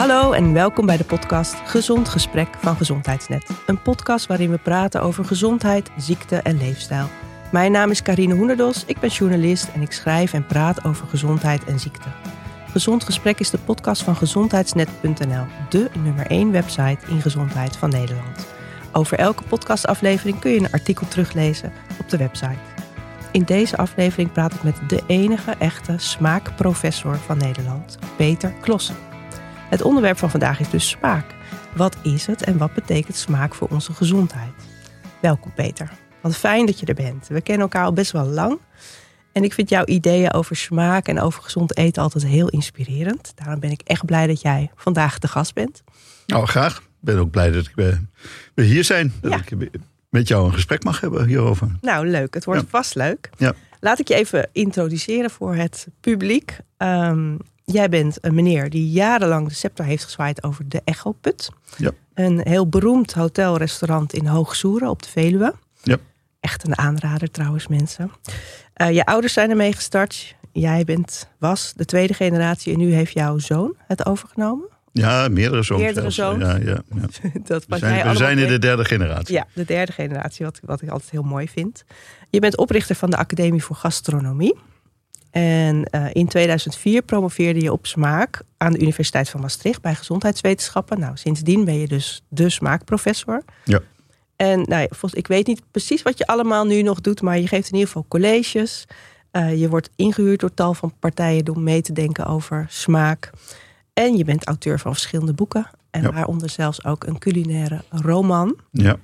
Hallo en welkom bij de podcast Gezond Gesprek van Gezondheidsnet. Een podcast waarin we praten over gezondheid, ziekte en leefstijl. Mijn naam is Karine Hoenderdos, ik ben journalist en ik schrijf en praat over gezondheid en ziekte. Gezond Gesprek is de podcast van gezondheidsnet.nl, de nummer 1 website in gezondheid van Nederland. Over elke podcastaflevering kun je een artikel teruglezen op de website. In deze aflevering praat ik met de enige echte smaakprofessor van Nederland, Peter Klossen. Het onderwerp van vandaag is dus smaak. Wat is het en wat betekent smaak voor onze gezondheid? Welkom Peter. Wat fijn dat je er bent. We kennen elkaar al best wel lang. En ik vind jouw ideeën over smaak en over gezond eten altijd heel inspirerend. Daarom ben ik echt blij dat jij vandaag de gast bent. Nou, graag. Ik ben ook blij dat we hier zijn. Dat Ja. ik met jou een gesprek mag hebben hierover. Nou, leuk. Het wordt Ja. vast leuk. Ja. Laat ik je even introduceren voor het publiek. Ehm, jij bent een meneer die jarenlang de scepter heeft gezwaaid over de Echo Put. Ja. Een heel beroemd hotelrestaurant in Hoogsoeren op de Veluwe. Ja. Echt een aanrader trouwens, mensen. Eh, je ouders zijn ermee gestart. Jij bent, was de tweede generatie en nu heeft jouw zoon het overgenomen. Ja, meerdere zoons. Meerdere zoons. Ja, ja, ja. Dat We zijn, we zijn in de derde generatie. Ja, de derde generatie, wat, wat ik altijd heel mooi vind. Je bent oprichter van de Academie voor Gastronomie. En eh, in 2004 promoveerde je op smaak aan de Universiteit van Maastricht bij gezondheidswetenschappen. Nou, sindsdien ben je dus de smaakprofessor. Ja. En nou, ik weet niet precies wat je allemaal nu nog doet, maar je geeft in ieder geval colleges. Eh, je wordt ingehuurd door tal van partijen om mee te denken over smaak. En je bent auteur van verschillende boeken. En Ja. waaronder zelfs ook een culinaire roman Ja.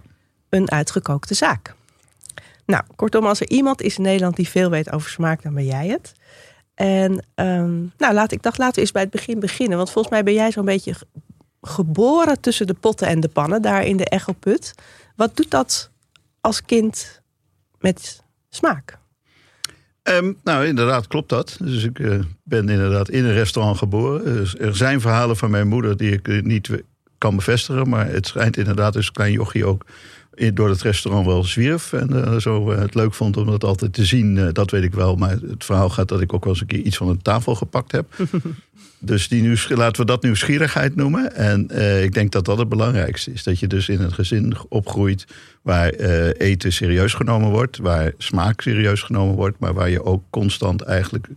een uitgekookte zaak. Nou, kortom, als er iemand is in Nederland die veel weet over smaak, dan ben jij het. En ehm, nou, laat, ik dacht, laten we eens bij het begin beginnen. Want volgens mij ben jij zo'n beetje ge- geboren tussen de potten en de pannen, daar in de echoput. Wat doet dat als kind met smaak? Ehm, nou, inderdaad klopt dat. Dus ik eh, ben inderdaad in een restaurant geboren. Dus er zijn verhalen van mijn moeder die ik niet kan bevestigen. Maar het schijnt inderdaad dus een klein jochie ook door het restaurant wel zwierf. En eh, zo eh, het leuk vond om dat altijd te zien. eh, dat weet ik wel. Maar het verhaal gaat dat ik ook wel eens een keer iets van een tafel gepakt heb. Dus die nieuws, laten we dat nieuwsgierigheid noemen. En ik denk dat dat het belangrijkste is. Dat je dus in een gezin opgroeit waar eten serieus genomen wordt. Waar smaak serieus genomen wordt. Maar waar je ook constant eigenlijk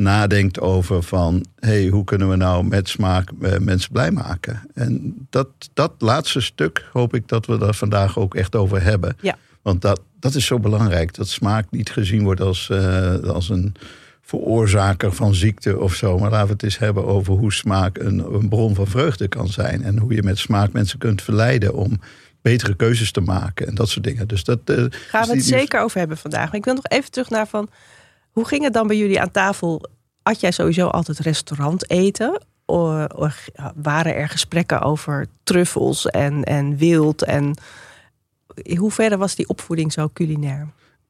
nadenkt over van... hey, hoe kunnen we nou met smaak eh, mensen blij maken? En dat, dat laatste stuk hoop ik dat we daar vandaag ook echt over hebben. Ja. Want dat, dat is zo belangrijk. Dat smaak niet gezien wordt als, eh, als een veroorzaker van ziekte of zo. Maar laten we het eens hebben over hoe smaak een, een bron van vreugde kan zijn. En hoe je met smaak mensen kunt verleiden om betere keuzes te maken. En dat soort dingen. Dus dat, eh, Gaan we het die zeker over hebben vandaag. Maar ik wil nog even terug naar van... Hoe ging het dan bij jullie aan tafel? Had jij sowieso altijd restaurant eten? O- o- waren er gesprekken over truffels en, en wild? En in hoeverre was die opvoeding zo culinair?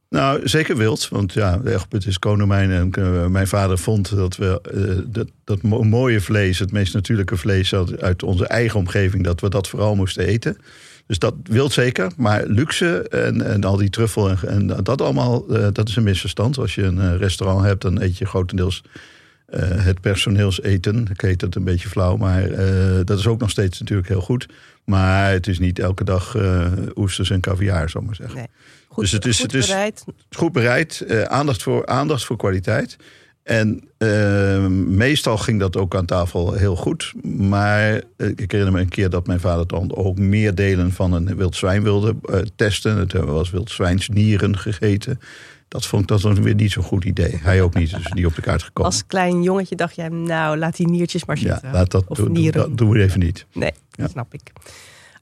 Nou, zeker wild. Want ja, Echtput is konomijn. En eh, mijn vader vond dat we eh, dat, dat mo- mooie vlees, het meest natuurlijke vlees uit onze eigen omgeving, dat we dat vooral moesten eten. Dus dat wild zeker. Maar luxe en, en al die truffel en, en dat allemaal, eh, dat is een misverstand. Als je een eh, restaurant hebt, dan eet je grotendeels eh, het personeelseten. Ik heet het een beetje flauw, maar dat is ook nog steeds natuurlijk heel goed. Maar het is niet elke dag oesters en caviar, zal ik maar zeggen. Nee. Goed, Dus het is- goed het is- bereid. goed bereid, aandacht, voor, aandacht voor kwaliteit. En eh, meestal ging dat ook aan tafel heel goed. Maar eh, ik herinner me een keer dat mijn vader dan ook meer delen van een wild zwijn wilde eh, testen. Het hebben we als wild zwijnsnieren gegeten. Dat vond ik dat dan weer niet zo'n goed idee. Hij ook niet, dus niet op de kaart gekomen. Als klein jongetje dacht jij, nou laat die niertjes maar ja, zitten. laat dat, Of doen, nieren. dat doen we even niet. Nee, dat Ja. snap ik.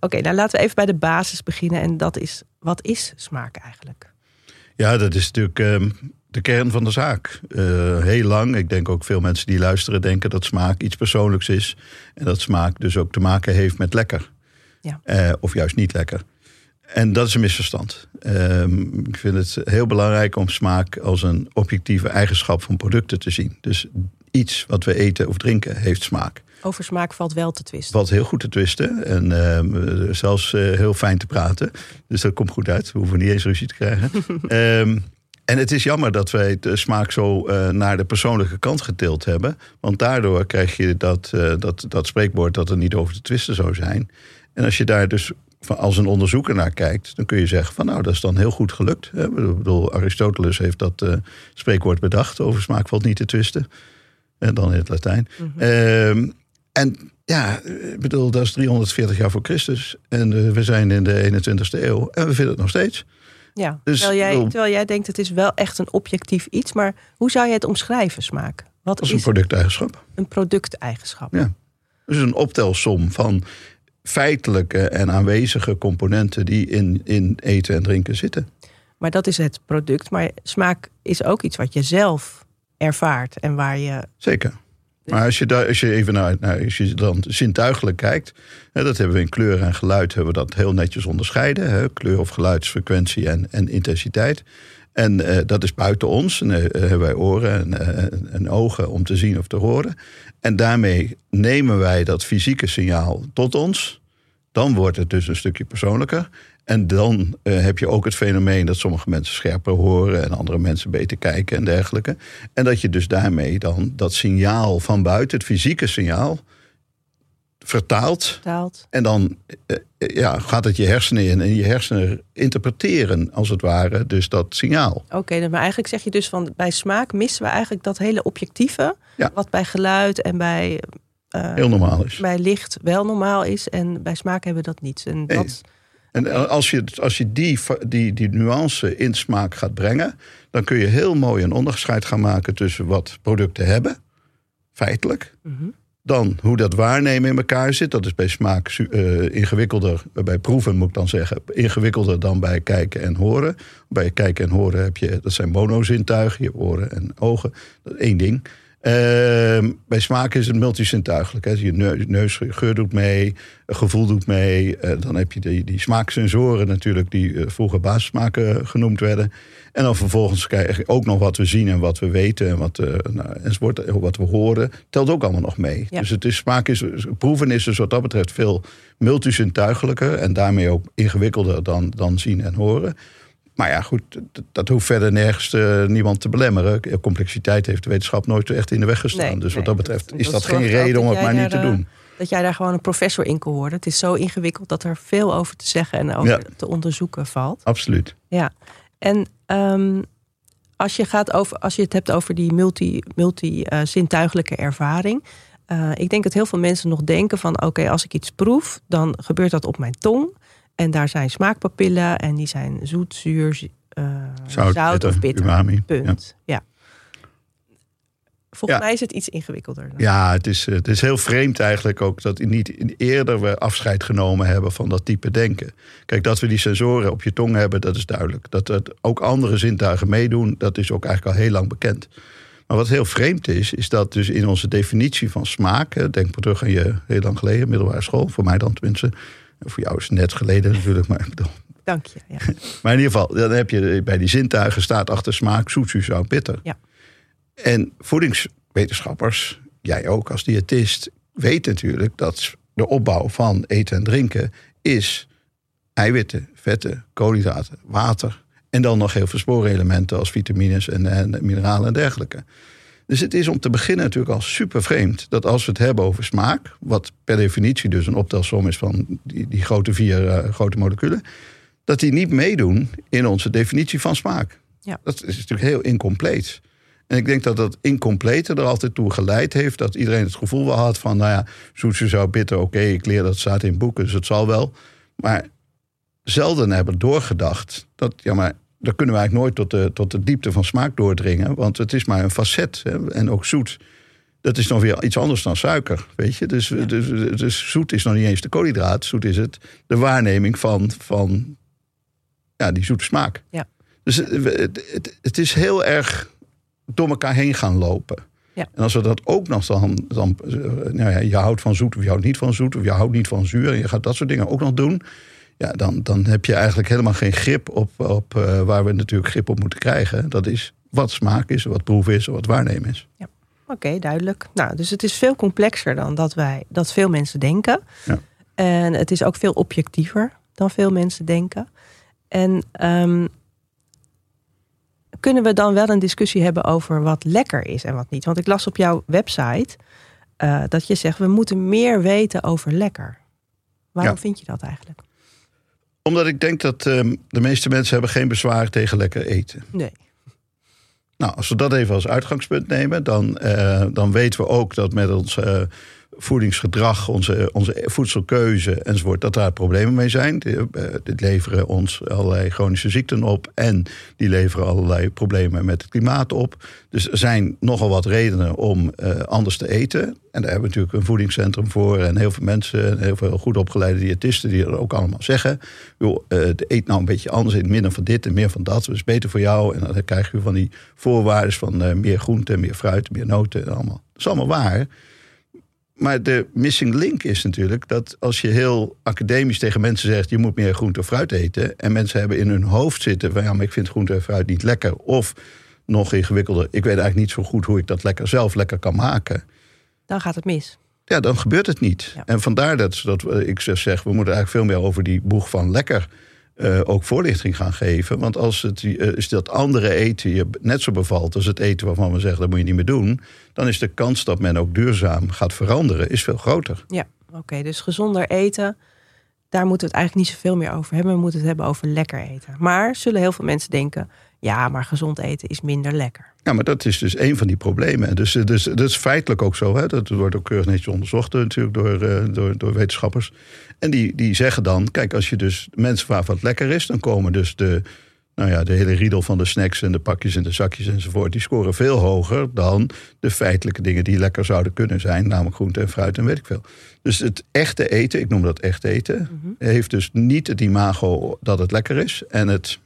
Oké, nou laten we even bij de basis beginnen. En dat is, wat is smaak eigenlijk? Ja, dat is natuurlijk ehm, de kern van de zaak. Eh, heel lang, ik denk ook veel mensen die luisteren denken dat smaak iets persoonlijks is. En dat smaak dus ook te maken heeft met lekker. Ja. Eh, of juist niet lekker. En dat is een misverstand. Ehm, ik vind het heel belangrijk om smaak als een objectieve eigenschap van producten te zien. Dus iets wat we eten of drinken heeft smaak. Over smaak valt wel te twisten. Wat heel goed te twisten en ehm, zelfs eh, heel fijn te praten. Dus dat komt goed uit. We hoeven niet eens ruzie te krijgen. Ehm, En het is jammer dat wij de smaak zo uh, naar de persoonlijke kant getild hebben. Want daardoor krijg je dat, uh, dat, dat spreekwoord dat er niet over te twisten zou zijn. En als je daar dus als een onderzoeker naar kijkt, dan kun je zeggen van nou, dat is dan heel goed gelukt. Ik bedoel, Aristoteles heeft dat uh, spreekwoord bedacht. Over smaak valt niet te twisten. En dan in het Latijn. Mm -hmm. en ja, ik bedoel, dat is 340 jaar voor Christus. En we zijn in de 21ste eeuw. En we vinden het nog steeds. Ja, dus, terwijl, jij, terwijl jij denkt het is wel echt een objectief iets. Maar hoe zou je het omschrijven, smaak? Wat is een producteigenschap. Een producteigenschap. Ja. Dus een optelsom van feitelijke en aanwezige componenten die in, in eten en drinken zitten. Maar dat is het product. Maar smaak is ook iets wat je zelf ervaart en waar je. Zeker. Maar als je, daar, als je even naar, als je dan zintuigelijk kijkt, hè, dat hebben we in kleur en geluid hebben we dat heel netjes onderscheiden. Hè, kleur of geluidsfrequentie en, en intensiteit. En uh, dat is buiten ons. En uh, hebben wij oren en, uh, en, ogen om te zien of te horen. En daarmee nemen wij dat fysieke signaal tot ons. Dan wordt het dus een stukje persoonlijker. En dan uh, heb je ook het fenomeen dat sommige mensen scherper horen en andere mensen beter kijken en dergelijke. En dat je dus daarmee dan dat signaal van buiten, het fysieke signaal, vertaalt. vertaalt. En dan uh, ja, gaat het je hersenen in en je hersenen interpreteren als het ware dus dat signaal. Oké, okay, maar eigenlijk zeg je dus van bij smaak missen we eigenlijk dat hele objectieve, ja. wat bij geluid en bij. Uh, Heel normaal is. Bij licht wel normaal is en bij smaak hebben we dat niet. En nee. dat. En als je, als je die, die, die nuance in smaak gaat brengen, dan kun je heel mooi een onderscheid gaan maken tussen wat producten hebben, feitelijk. Mm -hmm. Dan hoe dat waarnemen in elkaar zit. Dat is bij smaak uh, ingewikkelder, bij proeven moet ik dan zeggen, ingewikkelder dan bij kijken en horen. Bij kijken en horen heb je, dat zijn monozintuigen, je oren en ogen. Dat is één ding. Uh, bij smaak is het multisintuigelijk. Hè. Je neus, geur doet mee, gevoel doet mee. Uh, dan heb je die, die smaaksensoren natuurlijk, die uh, vroeger basissmaken genoemd werden. En dan vervolgens krijg je ook nog wat we zien en wat we weten en wat, nou, enzovoort, wat we horen. Telt ook allemaal nog mee. Ja. Dus het is, smaak is, proeven is dus wat dat betreft veel multisintuigelijker. En daarmee ook ingewikkelder dan, dan zien en horen. Maar ja, goed, dat, dat hoeft verder nergens uh, niemand te belemmeren. Complexiteit heeft de wetenschap nooit echt in de weg gestaan. Nee, dus wat nee, dat betreft dat, is dat, geen reden om het maar niet te doen. Dat jij daar gewoon een professor in kon worden. Het is zo ingewikkeld dat er veel over te zeggen en over ja. te onderzoeken valt. Absoluut. Ja, en um, als, je gaat over, als je het hebt over die multi, multi-zintuigelijke uh, ervaring. Uh, ik denk dat heel veel mensen nog denken van... oké, als ik iets proef, dan gebeurt dat op mijn tong... En daar zijn smaakpapillen en die zijn zoet, zuur, uh, zout, zout bitter, of bitter. Umami. Punt. Ja. ja. Volgens ja. mij is het iets ingewikkelder. Dan. Ja, het is, het is heel vreemd eigenlijk ook dat niet eerder we afscheid genomen hebben van dat type denken. Kijk, dat we die sensoren op je tong hebben, dat is duidelijk. Dat het ook andere zintuigen meedoen, dat is ook eigenlijk al heel lang bekend. Maar wat heel vreemd is, is dat dus in onze definitie van smaak, denk maar terug aan je heel lang geleden, middelbare school, voor mij dan tenminste, voor jou is het net geleden natuurlijk, maar ik bedoel. Dank je. Ja. Maar in ieder geval, dan heb je bij die zintuigen staat achter smaak, zoet, zuur, zout, bitter. Ja. En voedingswetenschappers, jij ook als diëtist, weet natuurlijk dat de opbouw van eten en drinken is eiwitten, vetten, koolhydraten, water. En dan nog heel veel sporenelementen als vitamines en, en mineralen en dergelijke. Dus het is om te beginnen natuurlijk al super vreemd dat als we het hebben over smaak, wat per definitie dus een optelsom is van die, die grote vier uh, grote moleculen, dat die niet meedoen in onze definitie van smaak. Ja. Dat is natuurlijk heel incompleet. En ik denk dat dat incomplete er altijd toe geleid heeft dat iedereen het gevoel wel had van, nou ja, zoetje zou bitter, oké, okay, ik leer dat staat in boeken, dus het zal wel. Maar zelden hebben doorgedacht dat, ja, maar daar kunnen we eigenlijk nooit tot de, tot de diepte van smaak doordringen. Want het is maar een facet. Hè, en ook zoet. Dat is dan weer iets anders dan suiker. Weet je? Dus, ja. dus, dus, zoet is nog niet eens de koolhydraat. Zoet is het de waarneming van, van ja, die zoete smaak. Ja. Dus het, het, het, is heel erg door elkaar heen gaan lopen. Ja. En als we dat ook nog dan. dan nou ja, je houdt van zoet of je houdt niet van zoet. Of je houdt niet van zuur. En je gaat dat soort dingen ook nog doen ja, dan, dan heb je eigenlijk helemaal geen grip op, op uh, waar we natuurlijk grip op moeten krijgen. Dat is wat smaak is, wat proef is, wat waarnemen is. Ja. Oké, okay, duidelijk. Nou, dus het is veel complexer dan dat wij dat veel mensen denken. Ja. En het is ook veel objectiever dan veel mensen denken. En um, kunnen we dan wel een discussie hebben over wat lekker is en wat niet? Want ik las op jouw website uh, dat je zegt we moeten meer weten over lekker. Waarom vind je dat eigenlijk? Omdat ik denk dat um, de meeste mensen hebben geen bezwaar tegen lekker eten. Nee. Nou, als we dat even als uitgangspunt nemen, dan, uh, dan weten we ook dat met ons uh, voedingsgedrag, onze, onze voedselkeuze enzovoort, dat daar problemen mee zijn. Uh, dit leveren ons allerlei chronische ziekten op en die leveren allerlei problemen met het klimaat op. Dus er zijn nogal wat redenen om uh, anders te eten. En daar hebben we natuurlijk een voedingscentrum voor en heel veel mensen, en heel veel goed opgeleide diëtisten die er ook allemaal zeggen: joh, uh, eet nou een beetje anders, in minder van dit en meer van dat. Dat is beter voor jou. En dan krijg je van die voorwaarden van meer groente, meer fruit, meer noten en allemaal. Dat is allemaal waar. Maar de missing link is natuurlijk dat als je heel academisch tegen mensen zegt: je moet meer groente of fruit eten. en mensen hebben in hun hoofd zitten van ja, maar ik vind groente en fruit niet lekker. Of nog ingewikkelder, ik weet eigenlijk niet zo goed hoe ik dat lekker zelf lekker kan maken. Dan gaat het mis. Ja, dan gebeurt het niet. Ja. En vandaar dat, dat ik zeg: we moeten eigenlijk veel meer over die boeg van lekker uh, ook voorlichting gaan geven. Want als het, uh, is dat andere eten je net zo bevalt als het eten waarvan we zeggen dat moet je niet meer doen, dan is de kans dat men ook duurzaam gaat veranderen is veel groter. Ja, oké. Dus gezonder eten, daar moeten we het eigenlijk niet zoveel meer over hebben. We moeten het hebben over lekker eten. Maar zullen heel veel mensen denken, ja, maar gezond eten is minder lekker. Ja, maar dat is dus een van die problemen. Dus, dus dat is feitelijk ook zo. Hè? Dat wordt ook keurig netjes onderzocht natuurlijk door, uh, door, door wetenschappers. En die, die zeggen dan, kijk, als je dus mensen waar wat lekker is, dan komen dus de, nou ja, de hele riedel van de snacks en de pakjes en de zakjes enzovoort, die scoren veel hoger dan de feitelijke dingen die lekker zouden kunnen zijn, namelijk groente en fruit en weet ik veel. Dus het echte eten, ik noem dat echt eten, mm -hmm. heeft dus niet het imago dat het lekker is. En het,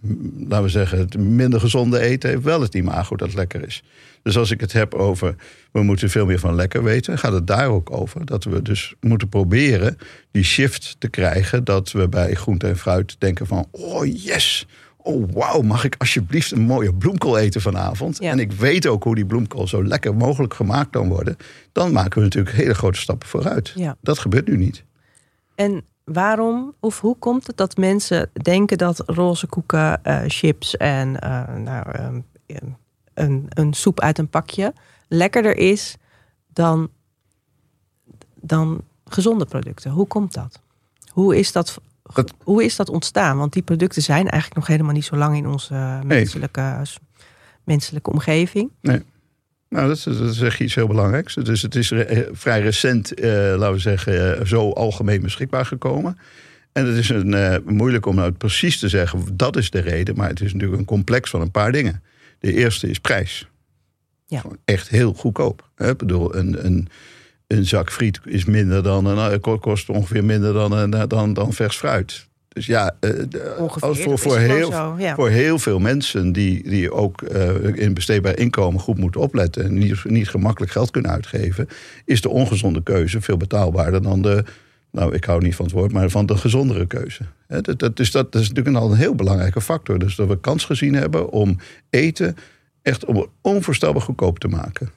laten we zeggen, het minder gezonde eten heeft wel het imago dat het lekker is. Dus als ik het heb over we moeten veel meer van lekker weten, gaat het daar ook over. Dat we dus moeten proberen die shift te krijgen. Dat we bij groente en fruit denken van oh yes, oh wauw, mag ik alsjeblieft een mooie bloemkool eten vanavond? Ja. En ik weet ook hoe die bloemkool zo lekker mogelijk gemaakt kan worden. Dan maken we natuurlijk hele grote stappen vooruit. Ja. Dat gebeurt nu niet. En waarom of hoe komt het dat mensen denken dat roze koeken, uh, chips en uh, nou, um, een, een soep uit een pakje lekkerder is dan, dan gezonde producten? Hoe komt dat? Hoe is dat dat, hoe is dat ontstaan? Want die producten zijn eigenlijk nog helemaal niet zo lang in onze menselijke, nee. menselijke omgeving. Nee. Nou, dat, dat is echt iets heel belangrijks. Dus het is re vrij recent, laten we zeggen, zo algemeen beschikbaar gekomen. En het is een, uh, moeilijk om nou precies te zeggen, dat is de reden. Maar het is natuurlijk een complex van een paar dingen. De eerste is prijs. Ja. Gewoon echt heel goedkoop. Ik bedoel, een, een, een zak friet is minder dan een, kost ongeveer minder dan, een, dan, dan vers fruit. Dus ja, Ongeveer, als voor, voor, heel, zo, ja. voor heel veel mensen die, die ook uh, in besteedbaar inkomen goed moeten opletten en niet, niet gemakkelijk geld kunnen uitgeven, is de ongezonde keuze veel betaalbaarder dan de, nou ik hou niet van het woord, maar van de gezondere keuze. He, dat, dat, dus dat, dat is natuurlijk al een heel belangrijke factor. Dus dat we kans gezien hebben om eten echt onvoorstelbaar goedkoop te maken.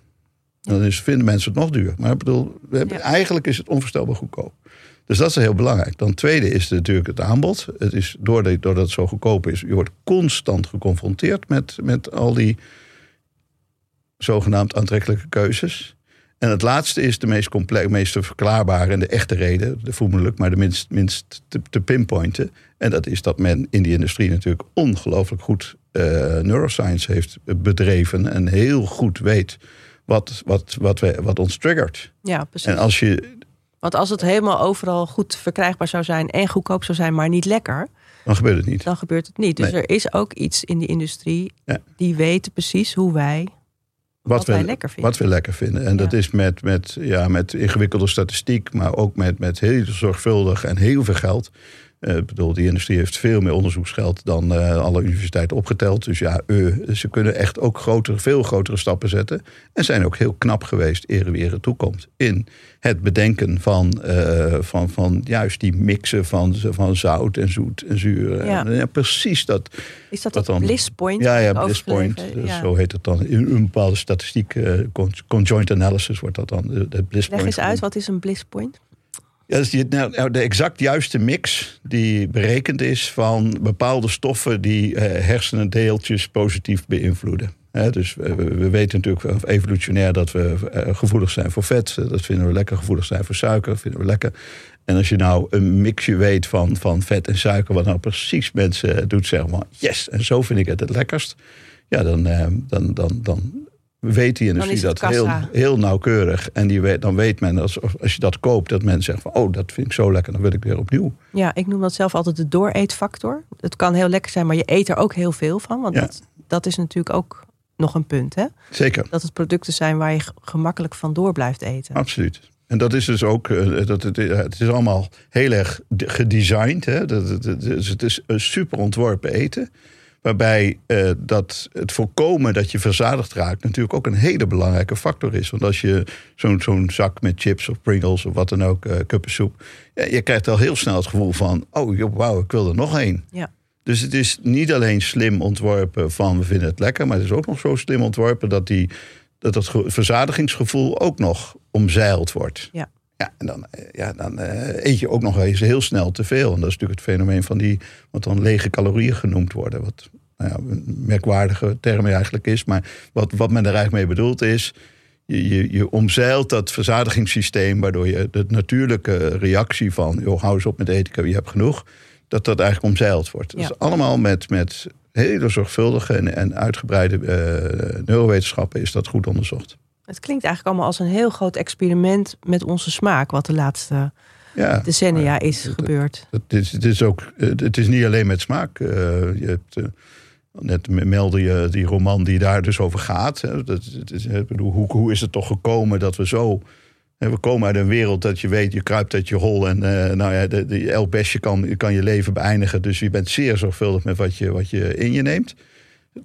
Dan is, vinden mensen het nog duur. Maar ik bedoel, we hebben, ja. eigenlijk is het onvoorstelbaar goedkoop. Dus dat is heel belangrijk. Dan tweede is natuurlijk het aanbod. Het is doordat, doordat het zo goedkoop is, je wordt constant geconfronteerd met, met al die zogenaamd aantrekkelijke keuzes. En het laatste is de meest complex, meest verklaarbare en de echte reden, de voemelijk, maar de minst, minst te, te, pinpointen. En dat is dat men in die industrie natuurlijk ongelooflijk goed uh, neuroscience heeft bedreven en heel goed weet wat, wat, wat, we, wat ons triggert. Ja, precies. En als je, Want als het helemaal overal goed verkrijgbaar zou zijn en goedkoop zou zijn, maar niet lekker, dan gebeurt het niet. dan gebeurt het niet. Dus Nee. er is ook iets in die industrie Ja. die weten precies hoe wij wat, wij lekker vinden. Wat we lekker vinden. En dat is met, met, ja, met ingewikkelde statistiek, maar ook met, met heel zorgvuldig en heel veel geld. Eh, ik bedoel, die industrie heeft veel meer onderzoeksgeld dan eh, alle universiteiten opgeteld. Dus ja, eh, ze kunnen echt ook grotere, veel grotere stappen zetten. En zijn ook heel knap geweest, eer wie er toekomt. In het bedenken van, van, van juist die mixen van, van zout en zoet en zuur. Ja. En, ja, precies dat. Is dat dat dan? bliss point? Ja, ja, bliss point. Dus ja. Zo heet het dan. In een bepaalde statistiek, con- conjoint analysis wordt dat dan. Het bliss Leg point eens uit, wat is een bliss point? Ja, dus die, nou, nou, de exact juiste mix die berekend is van bepaalde stoffen die eh, hersenendeeltjes positief beïnvloeden. Dus we, we weten natuurlijk evolutionair dat we eh, gevoelig zijn voor vet. Dat vinden we lekker. Gevoelig zijn voor suiker, vinden we lekker. En als je nou een mixje weet van, van vet en suiker, wat nou precies mensen doet, zeggen van yes, en zo vind ik het het lekkerst. Ja, dan, eh, dan, dan, dan weet die industrie dat heel, heel nauwkeurig. En die weet, dan weet men, als, als je dat koopt, dat men zegt van... oh, dat vind ik zo lekker, dan wil ik weer opnieuw. Ja, ik noem dat zelf altijd de dooreetfactor. Het kan heel lekker zijn, maar je eet er ook heel veel van. Want dat, dat is natuurlijk ook nog een punt, hè? Zeker. Dat het producten zijn waar je gemakkelijk van door blijft eten. Absoluut. En dat is dus ook, eh, dat het, het is allemaal heel erg gedesigned. Hè? Dat, het is een super ontworpen eten. Waarbij uh, dat het voorkomen dat je verzadigd raakt natuurlijk ook een hele belangrijke factor is. Want als je zo'n zo'n zak met chips of Pringles of wat dan ook, uh, kuppensoep. Ja, je krijgt al heel snel het gevoel van, oh wauw, ik wil er nog één. Ja. Dus het is niet alleen slim ontworpen van we vinden het lekker. Maar het is ook nog zo slim ontworpen dat, die, dat het verzadigingsgevoel ook nog omzeild wordt. Ja. Ja, en dan, eh, ja, dan eet je ook nog eens heel snel te veel. En dat is natuurlijk het fenomeen van die, wat dan lege calorieën genoemd worden. Wat nou ja, een merkwaardige term eigenlijk is. Maar wat, wat men er eigenlijk mee bedoelt is. Je, je, je omzeilt dat verzadigingssysteem, waardoor je de natuurlijke reactie van, joh, hou eens op met eten, je hebt genoeg, dat dat eigenlijk omzeild wordt. Dus allemaal met, met hele zorgvuldige en, en uitgebreide uh, neurowetenschappen is dat goed onderzocht. Het klinkt eigenlijk allemaal als een heel groot experiment met onze smaak, wat de laatste ja, decennia is gebeurd. Het, is, het, is ook, het is niet alleen met smaak. Uh, je hebt, Net meldde je die roman die daar dus over gaat. Dat, is, hoe, hoe is het toch gekomen dat we zo. We komen uit een wereld dat je weet, je kruipt uit je hol. En uh, nou ja, de, de, elk bestje kan, kan je leven beëindigen. Dus je bent zeer zorgvuldig met wat je, wat je in je neemt.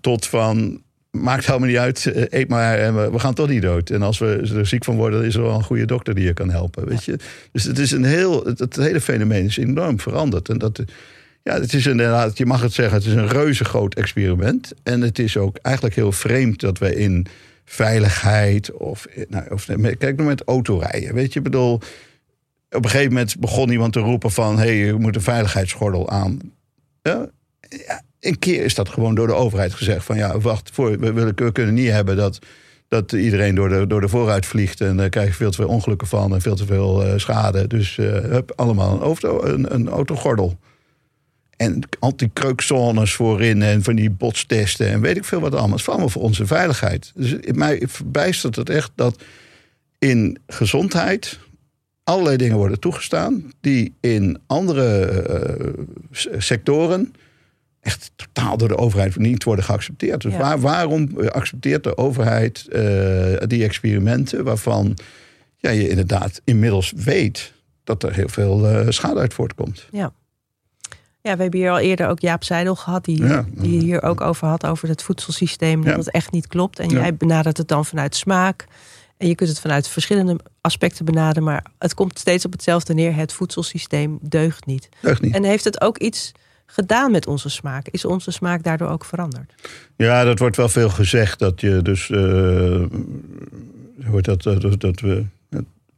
Tot van, maakt helemaal niet uit, eh, eet maar en we, gaan toch niet dood. En als we er ziek van worden, is er wel een goede dokter die je kan helpen. Weet je? Dus het, is een heel, het, het hele fenomeen is enorm veranderd. En dat ja, het is inderdaad, je mag het zeggen, het is een reuze groot experiment. En het is ook eigenlijk heel vreemd dat we in veiligheid of, nou, of kijk nou met autorijden. Weet je, bedoel, op een gegeven moment begon iemand te roepen van, hé, hey, je moet een veiligheidsgordel aan. Ja, een keer is dat gewoon door de overheid gezegd van, ja, wacht, voor, we, kunnen niet hebben dat dat iedereen door de, door de vooruit vliegt. En daar krijg je veel te veel ongelukken van en veel te veel uh, schade. Dus uh, hup, allemaal een, auto, een, een autogordel. En anti-kreukzones voorin en van die botstesten en weet ik veel wat allemaal. Het is allemaal voor onze veiligheid. Dus mij verbijstert het echt dat in gezondheid allerlei dingen worden toegestaan die in andere uh, sectoren echt totaal door de overheid niet worden geaccepteerd. Dus waar, waarom accepteert de overheid uh, die experimenten waarvan ja, je inderdaad inmiddels weet dat er heel veel uh, schade uit voortkomt? Ja. Ja, we hebben hier al eerder ook Jaap Seidel gehad, die, die hier ook over had, over het voedselsysteem, dat het echt niet klopt. En jij benadert het dan vanuit smaak. En je kunt het vanuit verschillende aspecten benaderen, maar het komt steeds op hetzelfde neer. Het voedselsysteem deugt niet. Deugt niet. En heeft het ook iets gedaan met onze smaak? Is onze smaak daardoor ook veranderd? Ja, dat wordt wel veel gezegd dat je dus. Uh, hoort dat, dat, dat we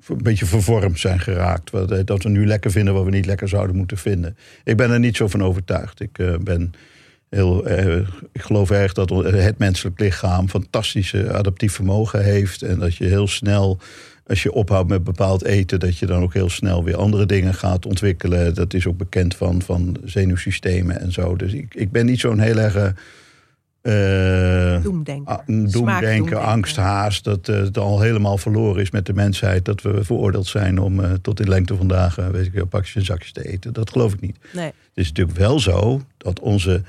een beetje vervormd zijn geraakt. Eh, dat we nu lekker vinden wat we niet lekker zouden moeten vinden. Ik ben er niet zo van overtuigd. Ik uh, ben heel. Uh, ik geloof erg dat het menselijk lichaam fantastische adaptief vermogen heeft. En dat je heel snel. Als je ophoudt met bepaald eten, dat je dan ook heel snel weer andere dingen gaat ontwikkelen. Dat is ook bekend van, van zenuwsystemen en zo. Dus ik, ik ben niet zo'n heel erg uh, doemdenken, doemdenken angst, haast. Dat uh, het al helemaal verloren is met de mensheid. Dat we veroordeeld zijn om uh, tot in lengte vandaag uh, weet ik, pakjes en zakjes te eten. Dat geloof ik niet. Nee. Het is natuurlijk wel zo dat onze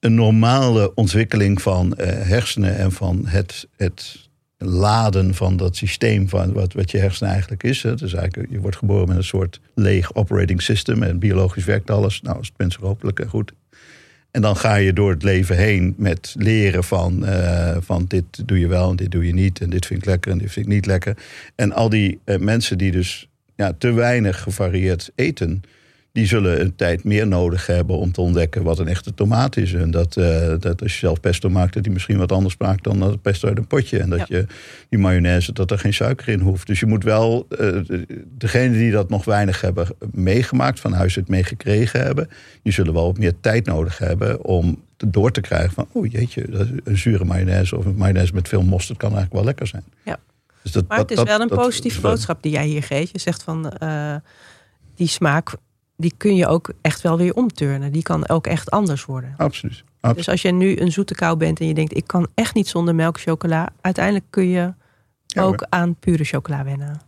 een normale ontwikkeling van hersenen en van het, het laden van dat systeem van wat, wat je hersenen eigenlijk is. Hè. Dus eigenlijk, je wordt geboren met een soort leeg operating system en biologisch werkt alles. Nou, is het mens hopelijk goed en dan ga je door het leven heen met leren van, uh, van dit doe je wel en dit doe je niet. En dit vind ik lekker en dit vind ik niet lekker. En al die uh, mensen die dus ja, te weinig gevarieerd eten, die zullen een tijd meer nodig hebben om te ontdekken wat een echte tomaat is. En dat, uh, dat als je zelf pesto maakt, dat die misschien wat anders smaakt dan dat pesto uit een potje. En dat je die mayonaise, dat er geen suiker in hoeft. Dus je moet wel, uh, degene die dat nog weinig hebben meegemaakt, van huis uit meegekregen hebben, die zullen wel wat meer tijd nodig hebben om door te krijgen van, oh jeetje, een zure mayonaise of een mayonaise met veel mosterd kan eigenlijk wel lekker zijn. Ja. Dus dat, maar het is wel een positieve boodschap die jij hier geeft. Je zegt van uh, die smaak, die kun je ook echt wel weer omturnen. Die kan ook echt anders worden. Absoluut. Dus als je nu een zoete kou bent en je denkt, ik kan echt niet zonder melkchocola. Uiteindelijk kun je ook aan pure chocola wennen.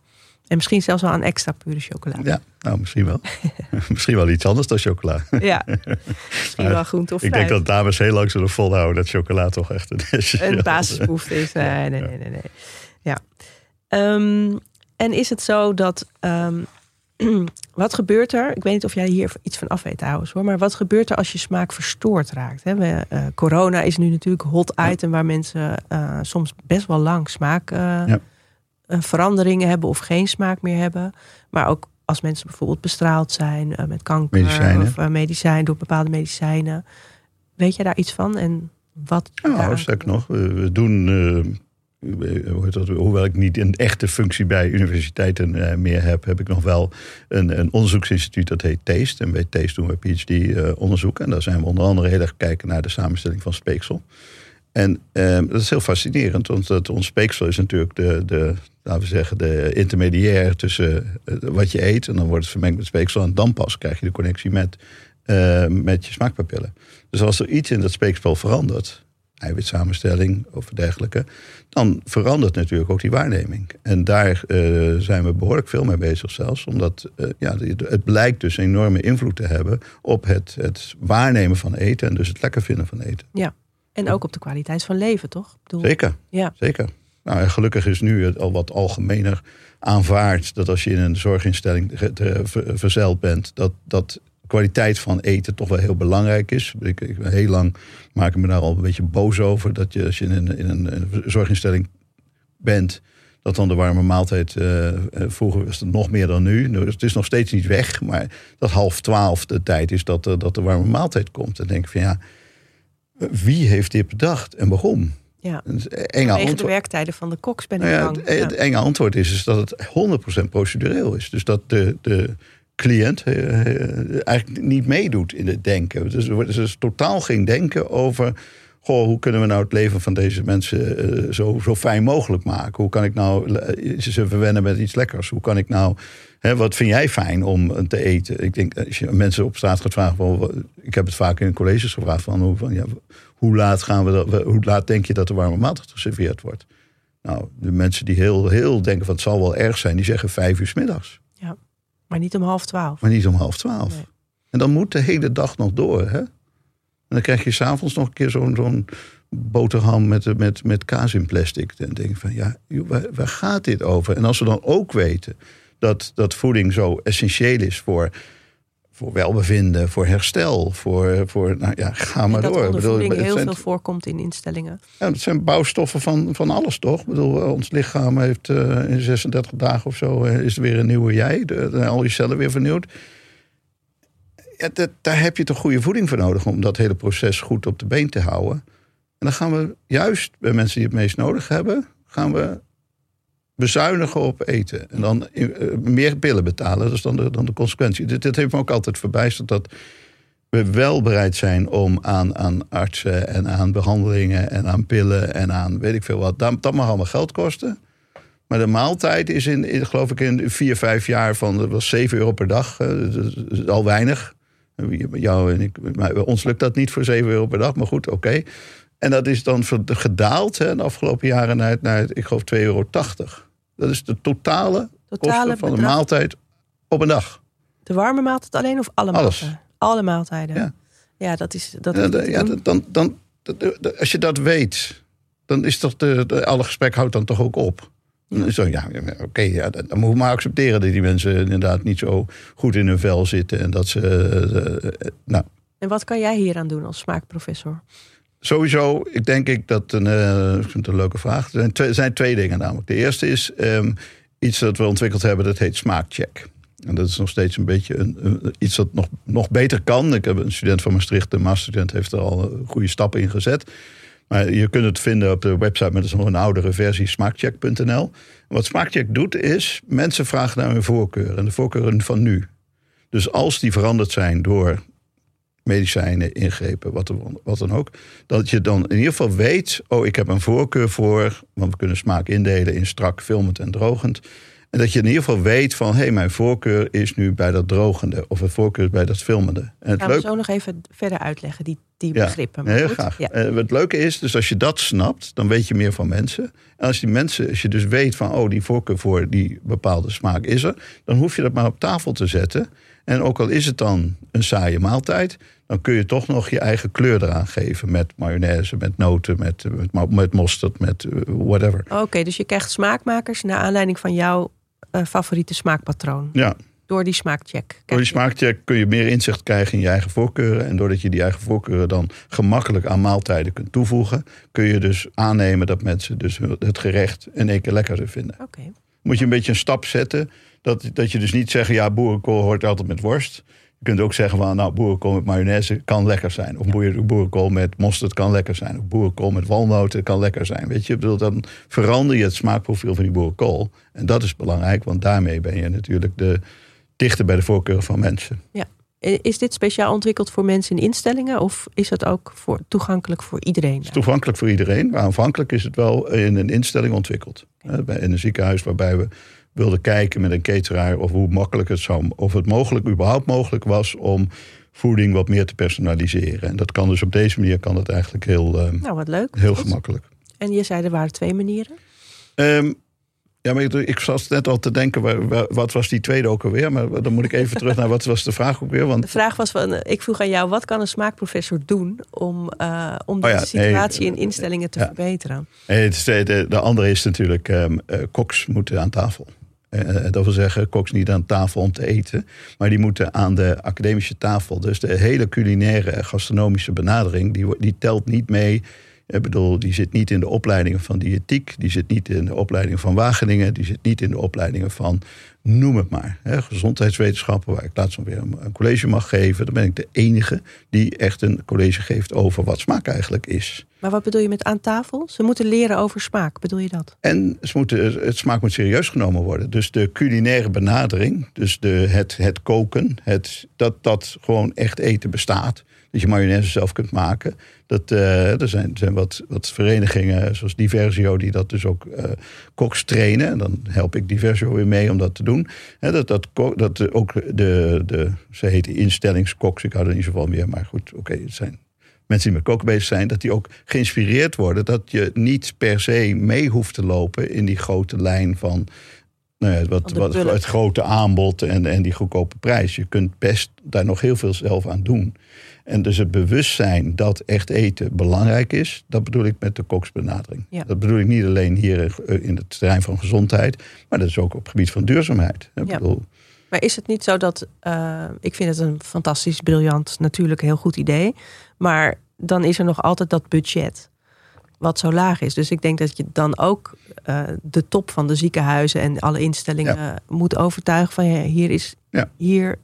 En misschien zelfs wel aan extra pure chocola. Ja, nou misschien wel. misschien wel iets anders dan chocola. ja, misschien wel groente of fruit. Ik denk dat dames heel lang zullen volhouden dat chocola toch echt een, een basisbehoefte is. Nee, nee, nee, nee. nee. Ja. Um, en is het zo dat. Um, wat gebeurt er? Ik weet niet of jij hier iets van af weet trouwens hoor. Maar wat gebeurt er als je smaak verstoord raakt? Hè? We, uh, corona is nu natuurlijk hot item waar mensen uh, soms best wel lang smaak. Uh, ja veranderingen hebben of geen smaak meer hebben. Maar ook als mensen bijvoorbeeld bestraald zijn met kanker medicijnen. of medicijn door bepaalde medicijnen. Weet je daar iets van? En wat? Nou, sterk nog, we, doen. Hoewel ik niet een echte functie bij universiteiten meer heb, heb ik nog wel een, een onderzoeksinstituut dat heet TASTE. En bij TASTE doen we PhD-onderzoek. en daar zijn we onder andere heel erg kijken naar de samenstelling van speeksel. En dat is heel fascinerend, want ons speeksel is natuurlijk de, de, laten we zeggen, de intermediair tussen eh, wat je eet. En dan wordt het vermengd met speeksel. En dan pas krijg je de connectie met, uh, met je smaakpapillen. Dus als er iets in dat speekspel verandert, eiwitsamenstelling of dergelijke, dan verandert natuurlijk ook die waarneming. En daar uh, zijn we behoorlijk veel mee bezig zelfs. Omdat uh, ja, het blijkt dus een enorme invloed te hebben op het, het waarnemen van eten. En dus het lekker vinden van eten. Ja, en ook op de kwaliteit van leven, toch? bedoel... Zeker, ja. zeker. Nou, gelukkig is nu het al wat algemener aanvaard dat als je in een zorginstelling verzeild bent, dat, dat kwaliteit van eten toch wel heel belangrijk is. Ik, ik heel lang maak ik me daar al een beetje boos over. Dat je als je in een, in een, zorginstelling bent, dat dan de warme maaltijd. Uh, vroeger was het nog meer dan nu. Dus het is nog steeds niet weg. Maar dat half twaalf de tijd is dat, uh, dat de warme maaltijd komt. Dan denk ik van ja, wie heeft dit bedacht en waarom? Ja, enge antwoord. de werktijden van de koks ben ik nou ja, bang. Het, het, enge antwoord is, is dat het 100% procedureel is. Dus dat de, de cliënt uh, eigenlijk niet meedoet in het denken. Dus er is dus totaal geen denken over... Goh, hoe kunnen we nou het leven van deze mensen uh, zo, zo fijn mogelijk maken? Hoe kan ik nou ze verwennen met iets lekkers? Hoe kan ik nou... Hè, wat vind jij fijn om te eten? Ik denk, als je mensen op straat gaat vragen... Ik heb het vaak in colleges gevraagd van... Hoe, van ja, hoe laat, gaan we hoe laat denk je dat de warme maaltijd geserveerd wordt? Nou, de mensen die heel, heel denken van het zal wel erg zijn, die zeggen vijf uur middags. Maar niet om half twaalf. Maar niet om half twaalf. En dan moet de hele dag nog door. Hè? En dan krijg je s'avonds nog een keer zo'n zo'n boterham met, met, met kaas in plastic. En denk ik van ja, waar, waar gaat dit over? En als we dan ook weten dat, dat voeding zo essentieel is voor voor welbevinden, voor herstel, voor, voor nou ja, ga maar dat door. Dat bedoel, heel veel voorkomt in instellingen. Ja, het zijn bouwstoffen van, van alles, toch? Ik bedoel, ons lichaam heeft uh, in 36 dagen of zo uh, is er weer een nieuwe jij. De, al je cellen weer vernieuwd. Ja, dat, daar heb je toch goede voeding voor nodig om dat hele proces goed op de been te houden. En dan gaan we juist bij mensen die het meest nodig hebben, gaan we bezuinigen op eten. En dan eh, meer pillen betalen. Dat is dan de, dan de consequentie. Dit, heeft me ook altijd verbijsterd dat we wel bereid zijn om aan, aan artsen en aan behandelingen en aan pillen en aan weet ik veel wat. Dat, dat mag allemaal geld kosten. Maar de maaltijd is in, geloof ik, in vier, vijf jaar van was 7 euro per dag. Dat is al weinig. Jou en ik, maar ons lukt dat niet voor 7 euro per dag, maar goed, oké. En dat is dan gedaald hè, de afgelopen jaren naar, naar ik geloof 2,80 euro. Dat is de totale, totale kosten van de maaltijd op een dag. De warme maaltijd alleen of alle Alles. maaltijden? Alle maaltijden. Ja, ja dat is. Dat ja, ja, dan, dan, als je dat weet, dan is toch de, de, alle gesprek houdt dan toch ook op. Zo, ja, oké, ja, dan moeten we maar accepteren dat die mensen inderdaad niet zo goed in hun vel zitten. En dat ze. Uh, nou. En wat kan jij hier aan doen als smaakprofessor? Sowieso, ik denk ik dat een, uh, ik vind het een leuke vraag. Er zijn twee, zijn twee dingen namelijk. De eerste is um, iets dat we ontwikkeld hebben, dat heet smaakcheck. En dat is nog steeds een beetje een, een- iets dat nog, nog beter kan. Ik heb een student van Maastricht, de masterstudent, heeft er al goede stappen in gezet. Maar je kunt het vinden op de website, maar dat nog een oudere versie, smaakcheck.nl. Wat Smaakcheck doet is, mensen vragen naar hun voorkeur. En de voorkeuren van nu. Dus als die veranderd zijn door medicijnen, ingrepen, wat, er- wat dan ook. Dat je dan in ieder geval weet, oh ik heb een voorkeur voor, want we kunnen smaak indelen in strak, filmend en drogend. En dat je in ieder geval weet van, hé, hey, mijn voorkeur is nu bij dat drogende. Of het voorkeur is bij dat filmende. En het leuke zo nog even verder uitleggen, die, die Ja, begrippen. Maar Heel goed, graag. Ja. Eh, het leuke is, dus als je dat snapt, dan weet je meer van mensen. En als die mensen, als je dus weet van, oh, die voorkeur voor die bepaalde smaak is er, dan hoef je dat maar op tafel te zetten. En ook al is het dan een saaie maaltijd, dan kun je toch nog je eigen kleur eraan geven. Met mayonaise, met noten, met, met, met mosterd, met eh, whatever. Oké, dus je krijgt smaakmakers naar aanleiding van jouw eh, favoriete smaakpatroon. Ja, Door die smaakcheck. door die smaakcheck kun je meer inzicht krijgen in je eigen voorkeuren. En doordat je die eigen voorkeuren dan gemakkelijk aan maaltijden kunt toevoegen, kun je dus aannemen dat mensen dus het gerecht in één keer lekkerder vinden. Oké. moet je een beetje een stap zetten. Dat, dat je dus niet zegt, ja, boerenkool hoort altijd met worst. Je kunt ook zeggen van, nou, boerenkool met mayonaise kan lekker zijn. Of boer- boerenkool met mosterd kan lekker zijn. Of boerenkool met walnoten kan lekker zijn. Weet je, bedoel, dan verander je het smaakprofiel van die boerenkool. En dat is belangrijk, want daarmee ben je natuurlijk de, dichter bij de voorkeuren van mensen. Eh, Is dit speciaal ontwikkeld voor mensen in instellingen of is dat ook voor, toegankelijk voor iedereen? Het is toegankelijk voor iedereen, maar aanvankelijk is het wel in een instelling ontwikkeld. Bij- In een ziekenhuis waarbij we wilden kijken met een cateraar of hoe makkelijk het zou, of het mogelijk überhaupt mogelijk was om voeding wat meer te personaliseren. En dat kan dus op deze manier kan dat eigenlijk heel, eh, Nou, wat leuk. heel Goed. gemakkelijk. En je zei er waren twee manieren. Ehm, ja, maar ik, ik zat net al te denken, waar- waar- wat was die tweede ook alweer? Maar dan moet ik even terug naar wat was de vraag ook weer? De Want vraag was van, eh, ik vroeg aan jou, wat kan een smaakprofessor doen om, eh, om de Oh ja, nee, situatie in instellingen te ja. verbeteren? het is de, de, de andere is natuurlijk, ehm eh, koks moeten aan tafel. Eh, dat wil zeggen, koks niet aan tafel om te eten, maar die moeten aan de academische tafel. Dus de hele culinaire gastronomische benadering, die, die telt niet mee. Ik bedoel, die zit niet in de opleidingen van diëtiek, die zit niet in de opleidingen van Wageningen, die zit niet in de opleidingen van, noem het maar, hè, gezondheidswetenschappen, waar ik laatst nog weer een, een college mag geven. Dan ben ik de enige die echt een college geeft over wat smaak eigenlijk is. Maar wat bedoel je met aan tafel? Ze moeten leren over smaak, bedoel je dat? En ze moeten, het smaak moet serieus genomen worden. Dus de culinaire benadering, dus de, het, het koken, het, dat, dat gewoon echt eten bestaat. Dat je mayonaise zelf kunt maken. Dat, eh, er zijn, zijn wat, wat verenigingen zoals Diversio die dat dus ook eh, koks trainen. En dan help ik Diversio weer mee om dat te doen. Dat, dat, dat ook de, de, ze heten instellingskoks, ik hou er niet zo van meer. Maar goed, oké, het zijn mensen die met koken bezig zijn, dat die ook geïnspireerd worden. Dat je niet per se mee hoeft te lopen in die grote lijn van nou ja, wat, wat, het grote aanbod en, en die goedkope prijs. Je kunt best daar nog heel veel zelf aan doen. En dus het bewustzijn dat echt eten belangrijk is, dat bedoel ik met de koksbenadering. Ja. Dat bedoel ik niet alleen hier eh, in het terrein van gezondheid, maar dat is ook op het gebied van duurzaamheid. Ja. bedoel, Maar is het niet zo dat, eh, ik vind het een fantastisch, briljant, natuurlijk heel goed idee. Maar dan is er nog altijd dat budget wat zo laag is. Dus ik denk dat je dan ook eh, de top van de ziekenhuizen en alle instellingen moet overtuigen van ja, hier is Ja. hier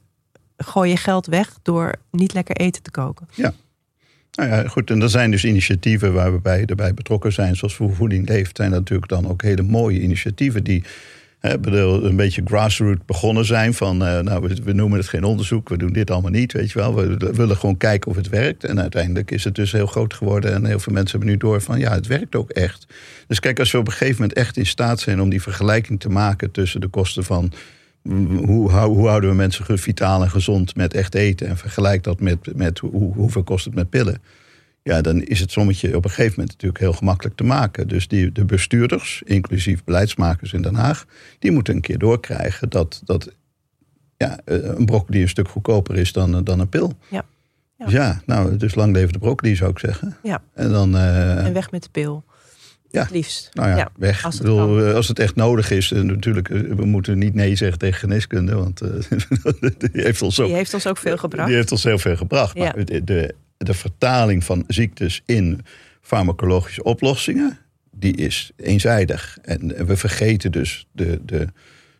gooi je geld weg door niet lekker eten te koken. Nou ja, goed. En er zijn dus initiatieven waar we bij, erbij betrokken zijn. Zoals Voeding Leeft zijn natuurlijk dan ook hele mooie initiatieven die hè, een beetje grassroots begonnen zijn. Van, eh, nou, we, we noemen het geen onderzoek, we doen dit allemaal niet, weet je wel. We, we willen gewoon kijken of het werkt. En uiteindelijk is het dus heel groot geworden. En heel veel mensen hebben nu door van, ja, het werkt ook echt. Dus kijk, als we op een gegeven moment echt in staat zijn om die vergelijking te maken tussen de kosten van hoe, hoe houden we mensen vitaal en gezond met echt eten? En vergelijk dat met, met hoe, hoeveel kost het met pillen? Ja, dan is het sommetje op een gegeven moment natuurlijk heel gemakkelijk te maken. Dus die, de bestuurders, inclusief beleidsmakers in Den Haag, die moeten een keer doorkrijgen dat, dat ja, eh, een broccoli een stuk goedkoper is dan, eh, dan een pil. Ja. Ja. Dus ja, nou, dus lang leven de broccoli zou ik zeggen. Ja. En dan. eh, En weg met de pil. Ja. Het liefst. nou ja, Ja, weg. als Ik het bedoel, kan. eh, als het echt nodig is, eh, natuurlijk, eh, we moeten niet nee zeggen tegen geneeskunde, want die heeft ons ook Die heeft ons ook veel gebracht. die heeft ons heel veel gebracht. Ja. Maar de, de, de vertaling van ziektes in farmacologische oplossingen, die is eenzijdig. En we vergeten dus de, de,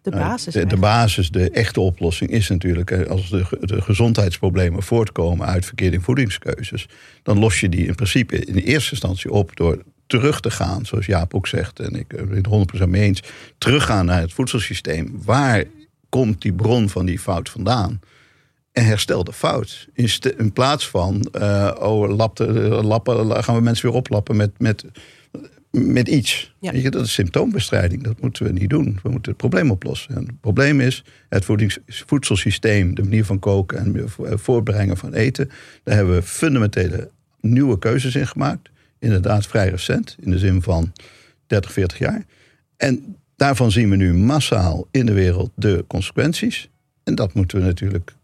De basis. de, de, basis, de echte oplossing is natuurlijk, als de, de gezondheidsproblemen voortkomen uit verkeerde voedingskeuzes, dan los je die in principe in eerste instantie op door terug te gaan, zoals Jaap ook zegt, en ik ben het 100% mee eens, teruggaan naar het voedselsysteem. Waar komt die bron van die fout vandaan? En herstel de fout. In, in plaats van, uh, oh, lapte, lappen, gaan we mensen weer oplappen met, met met iets. Ja. je, dat is symptoombestrijding. Dat moeten we niet doen. We moeten het probleem oplossen. En het probleem is het voedselsysteem, de manier van koken en voorbrengen van eten. Daar hebben we fundamentele nieuwe keuzes in gemaakt. Inderdaad, vrij recent, in de zin van 30, 40 jaar. En daarvan zien we nu massaal in de wereld de consequenties. En dat moeten we natuurlijk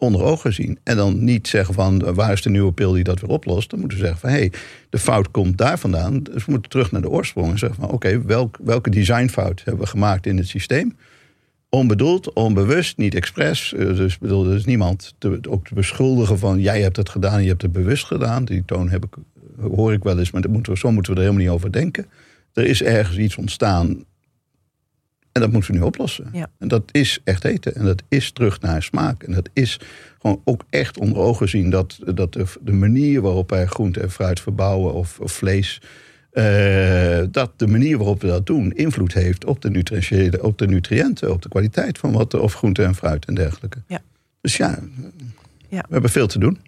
onder ogen zien. En dan niet zeggen van waar is de nieuwe pil die dat weer oplost. Dan moeten we zeggen van hé, hey, de fout komt daar vandaan. Dus we moeten terug naar de oorsprong en zeggen van oké, welk, welke designfout hebben we gemaakt in het systeem? Onbedoeld, onbewust, niet expres. Eh, dus bedoel, er is niemand te, ook te beschuldigen van jij hebt het gedaan, je hebt het bewust gedaan. Die toon heb ik, hoor ik wel eens, maar dat moeten we, zo moeten we er helemaal niet over denken. Er is ergens iets ontstaan en dat moeten we nu oplossen. Ja. En dat is echt eten. En dat is terug naar smaak. En dat is gewoon ook echt onder ogen zien dat, dat de, de manier waarop wij groente en fruit verbouwen of, of vlees. Uh, dat de manier waarop we dat doen invloed heeft op de, op de nutriënten, op de kwaliteit van wat of groente en fruit en dergelijke. Ja. Dus ja, ja, we hebben veel te doen.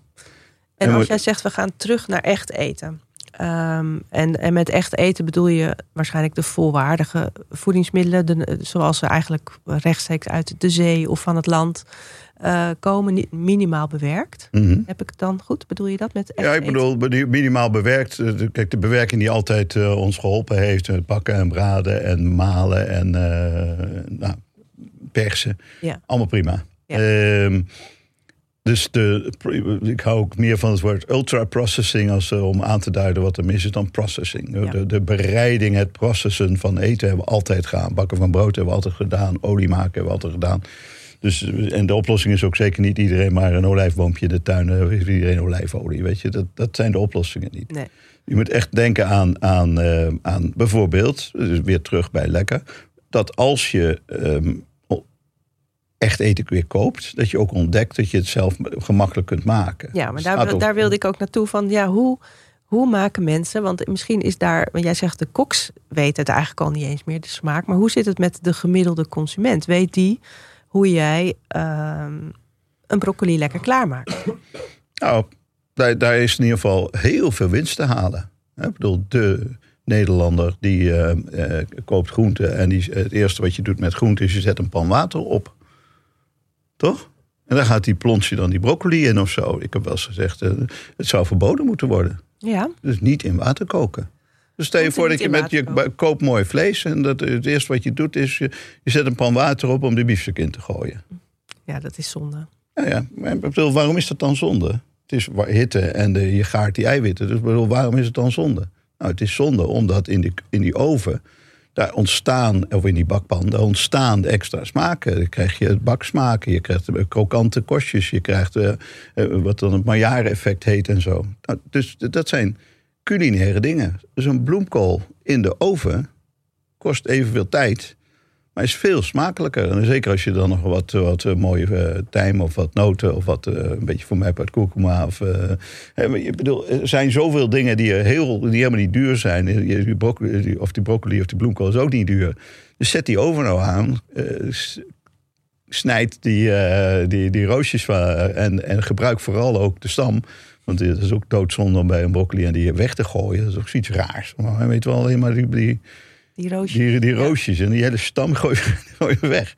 En, als jij zegt we gaan terug naar echt eten. Ehm, en, en met echt eten bedoel je waarschijnlijk de volwaardige voedingsmiddelen, de, zoals ze eigenlijk rechtstreeks uit de zee of van het land uh, komen, minimaal bewerkt. Mhm. Heb ik het dan goed? Bedoel je dat met echt Ja, ik bedoel minimaal bewerkt. Eh, kijk, de bewerking die altijd uh, ons geholpen heeft, met bakken en braden en malen en nou, persen. Ja. Allemaal prima. Ja. Ehm, dus de, ik hou ook meer van het woord ultra-processing als, uh, om aan te duiden wat er mis is dan processing. De, de, bereiding, het processen van eten hebben we altijd gedaan. Bakken van brood hebben we altijd gedaan. Olie maken hebben we altijd gedaan. Dus, en de oplossing is ook zeker niet iedereen maar een olijfboompje in de tuin. Heeft iedereen olijfolie, weet je. Dat, dat zijn de oplossingen niet. Nee. Je moet echt denken aan, aan, uh, aan bijvoorbeeld, dus weer terug bij lekker... dat als je... Um, echt eten weer koopt, dat je ook ontdekt dat je het zelf gemakkelijk kunt maken. Ja, maar daar, daar wilde ik ook naartoe van, ja, hoe, hoe maken mensen, want misschien is daar, want jij zegt de koks weet het eigenlijk al niet eens meer, de smaak, maar hoe zit het met de gemiddelde consument? Weet die hoe jij uh, een broccoli lekker klaarmaakt? Nou, daar, daar is in ieder geval heel veel winst te halen. Ik bedoel, de Nederlander die uh, uh, koopt groenten en die, het eerste wat je doet met groenten is je zet een pan water op. Toch? En dan gaat die plonsje dan die broccoli in of zo. Ik heb wel eens gezegd, uh, het zou verboden moeten worden. Ja. Dus niet in water koken. Dus stel je voor dat je met je koopt mooi vlees en dat het eerste wat je doet is je, je zet een pan water op om de biefstuk in te gooien. Ja, dat is zonde. Ja, ja. Maar bedoel, waarom is dat dan zonde? Het is hitte en de, je gaart die eiwitten. Dus bedoel, waarom is het dan zonde? Nou, het is zonde omdat in die, in die oven daar ontstaan, of in die bakpan, daar ontstaan extra smaken. Dan krijg je baksmaken, je krijgt krokante kostjes, je krijgt uh, wat dan het Maillard-effect heet en zo. Nou, dus dat zijn culinaire dingen. Dus een bloemkool in de oven kost evenveel tijd, maar is veel smakelijker. En zeker als je dan nog wat, wat uh, mooie uh, tijm of wat noten of wat uh, een beetje voor mij uit kurkuma. Of, ik bedoel, er zijn zoveel dingen die, heel, die helemaal niet duur zijn. Die broccoli, of die broccoli of die bloemkool is ook niet duur. Dus zet die oven nou aan. snijd die, die, die roosjes van, en, en gebruik vooral ook de stam. Want het is ook doodzonde om bij een broccoli en die weg te gooien. Dat is ook zoiets raars. Maar weet wel alleen maar die die roosjes. Die, die roosjes en die hele stam gooi je, weg.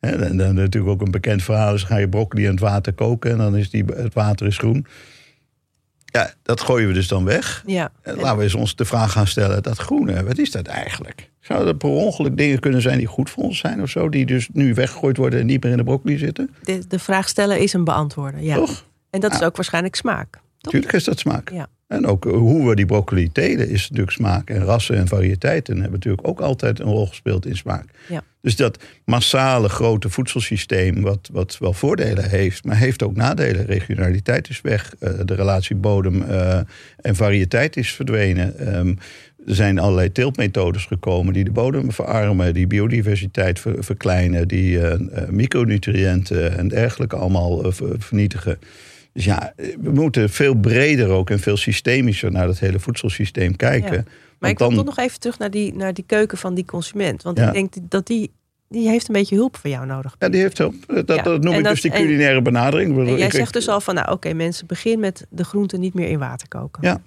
En dan natuurlijk ook een bekend verhaal is: ga je broccoli in het water koken en dan is die, het water is groen. Ja, dat gooien we dus dan weg. Ja. En laten we eens ons de vraag gaan stellen: dat groene, wat is dat eigenlijk? Zouden er per ongeluk dingen kunnen zijn die goed voor ons zijn of zo, die dus nu weggegooid worden en niet meer in de broccoli zitten? De, de vraag stellen is een beantwoorden, ja. Toch? En dat is ook waarschijnlijk smaak. Natuurlijk is dat smaak. Ja. En ook hoe we die broccoli telen is natuurlijk smaak. En rassen en variëteiten hebben natuurlijk ook altijd een rol gespeeld in smaak. Ja. Dus dat massale grote voedselsysteem, wat, wat wel voordelen heeft, maar heeft ook nadelen. Regionaliteit is weg, uh, de relatie bodem uh, en variëteit is verdwenen. Ehm, er zijn allerlei teeltmethodes gekomen die de bodem verarmen, die biodiversiteit ver, verkleinen, die uh, micronutriënten en dergelijke allemaal vernietigen. Dus ja, we moeten veel breder ook en veel systemischer naar het hele voedselsysteem kijken. Ja. Maar ik kom toch nog even terug naar die, naar die keuken van die consument. Want ik denk dat die, die heeft een beetje hulp van jou nodig. Ja, die heeft hulp. Dat, dat noem ik dus die culinaire benadering. En jij zegt dus al van, nou oké, mensen begin met de groenten niet meer in water koken. Ja,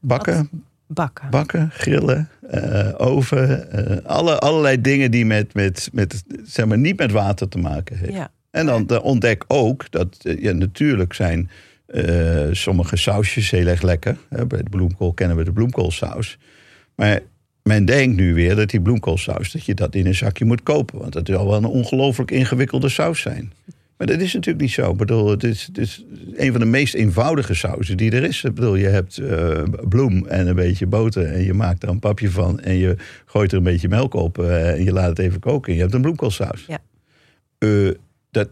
bakken. Bakken. Bakken, grillen, uh, oven. Uh, alle, allerlei dingen die met, met, met, zeg maar, niet met water te maken hebben. Ja. En dan ontdek ook dat uh, ja, natuurlijk zijn uh, sommige sausjes heel erg lekker. Bij de bloemkool kennen we de bloemkoolsaus. Maar men denkt nu weer dat die bloemkoolsaus... dat je dat in een zakje moet kopen. Want dat zal wel een ongelooflijk ingewikkelde saus zijn. Maar dat is natuurlijk niet zo. Ik bedoel, het is, het is een van de meest eenvoudige sauzen die er is. Ik bedoel, je hebt uh, bloem en een beetje boter... en je maakt er een papje van... en je gooit er een beetje melk op uh, en je laat het even koken... en je hebt een bloemkoolsaus. Ja. Uh, dat,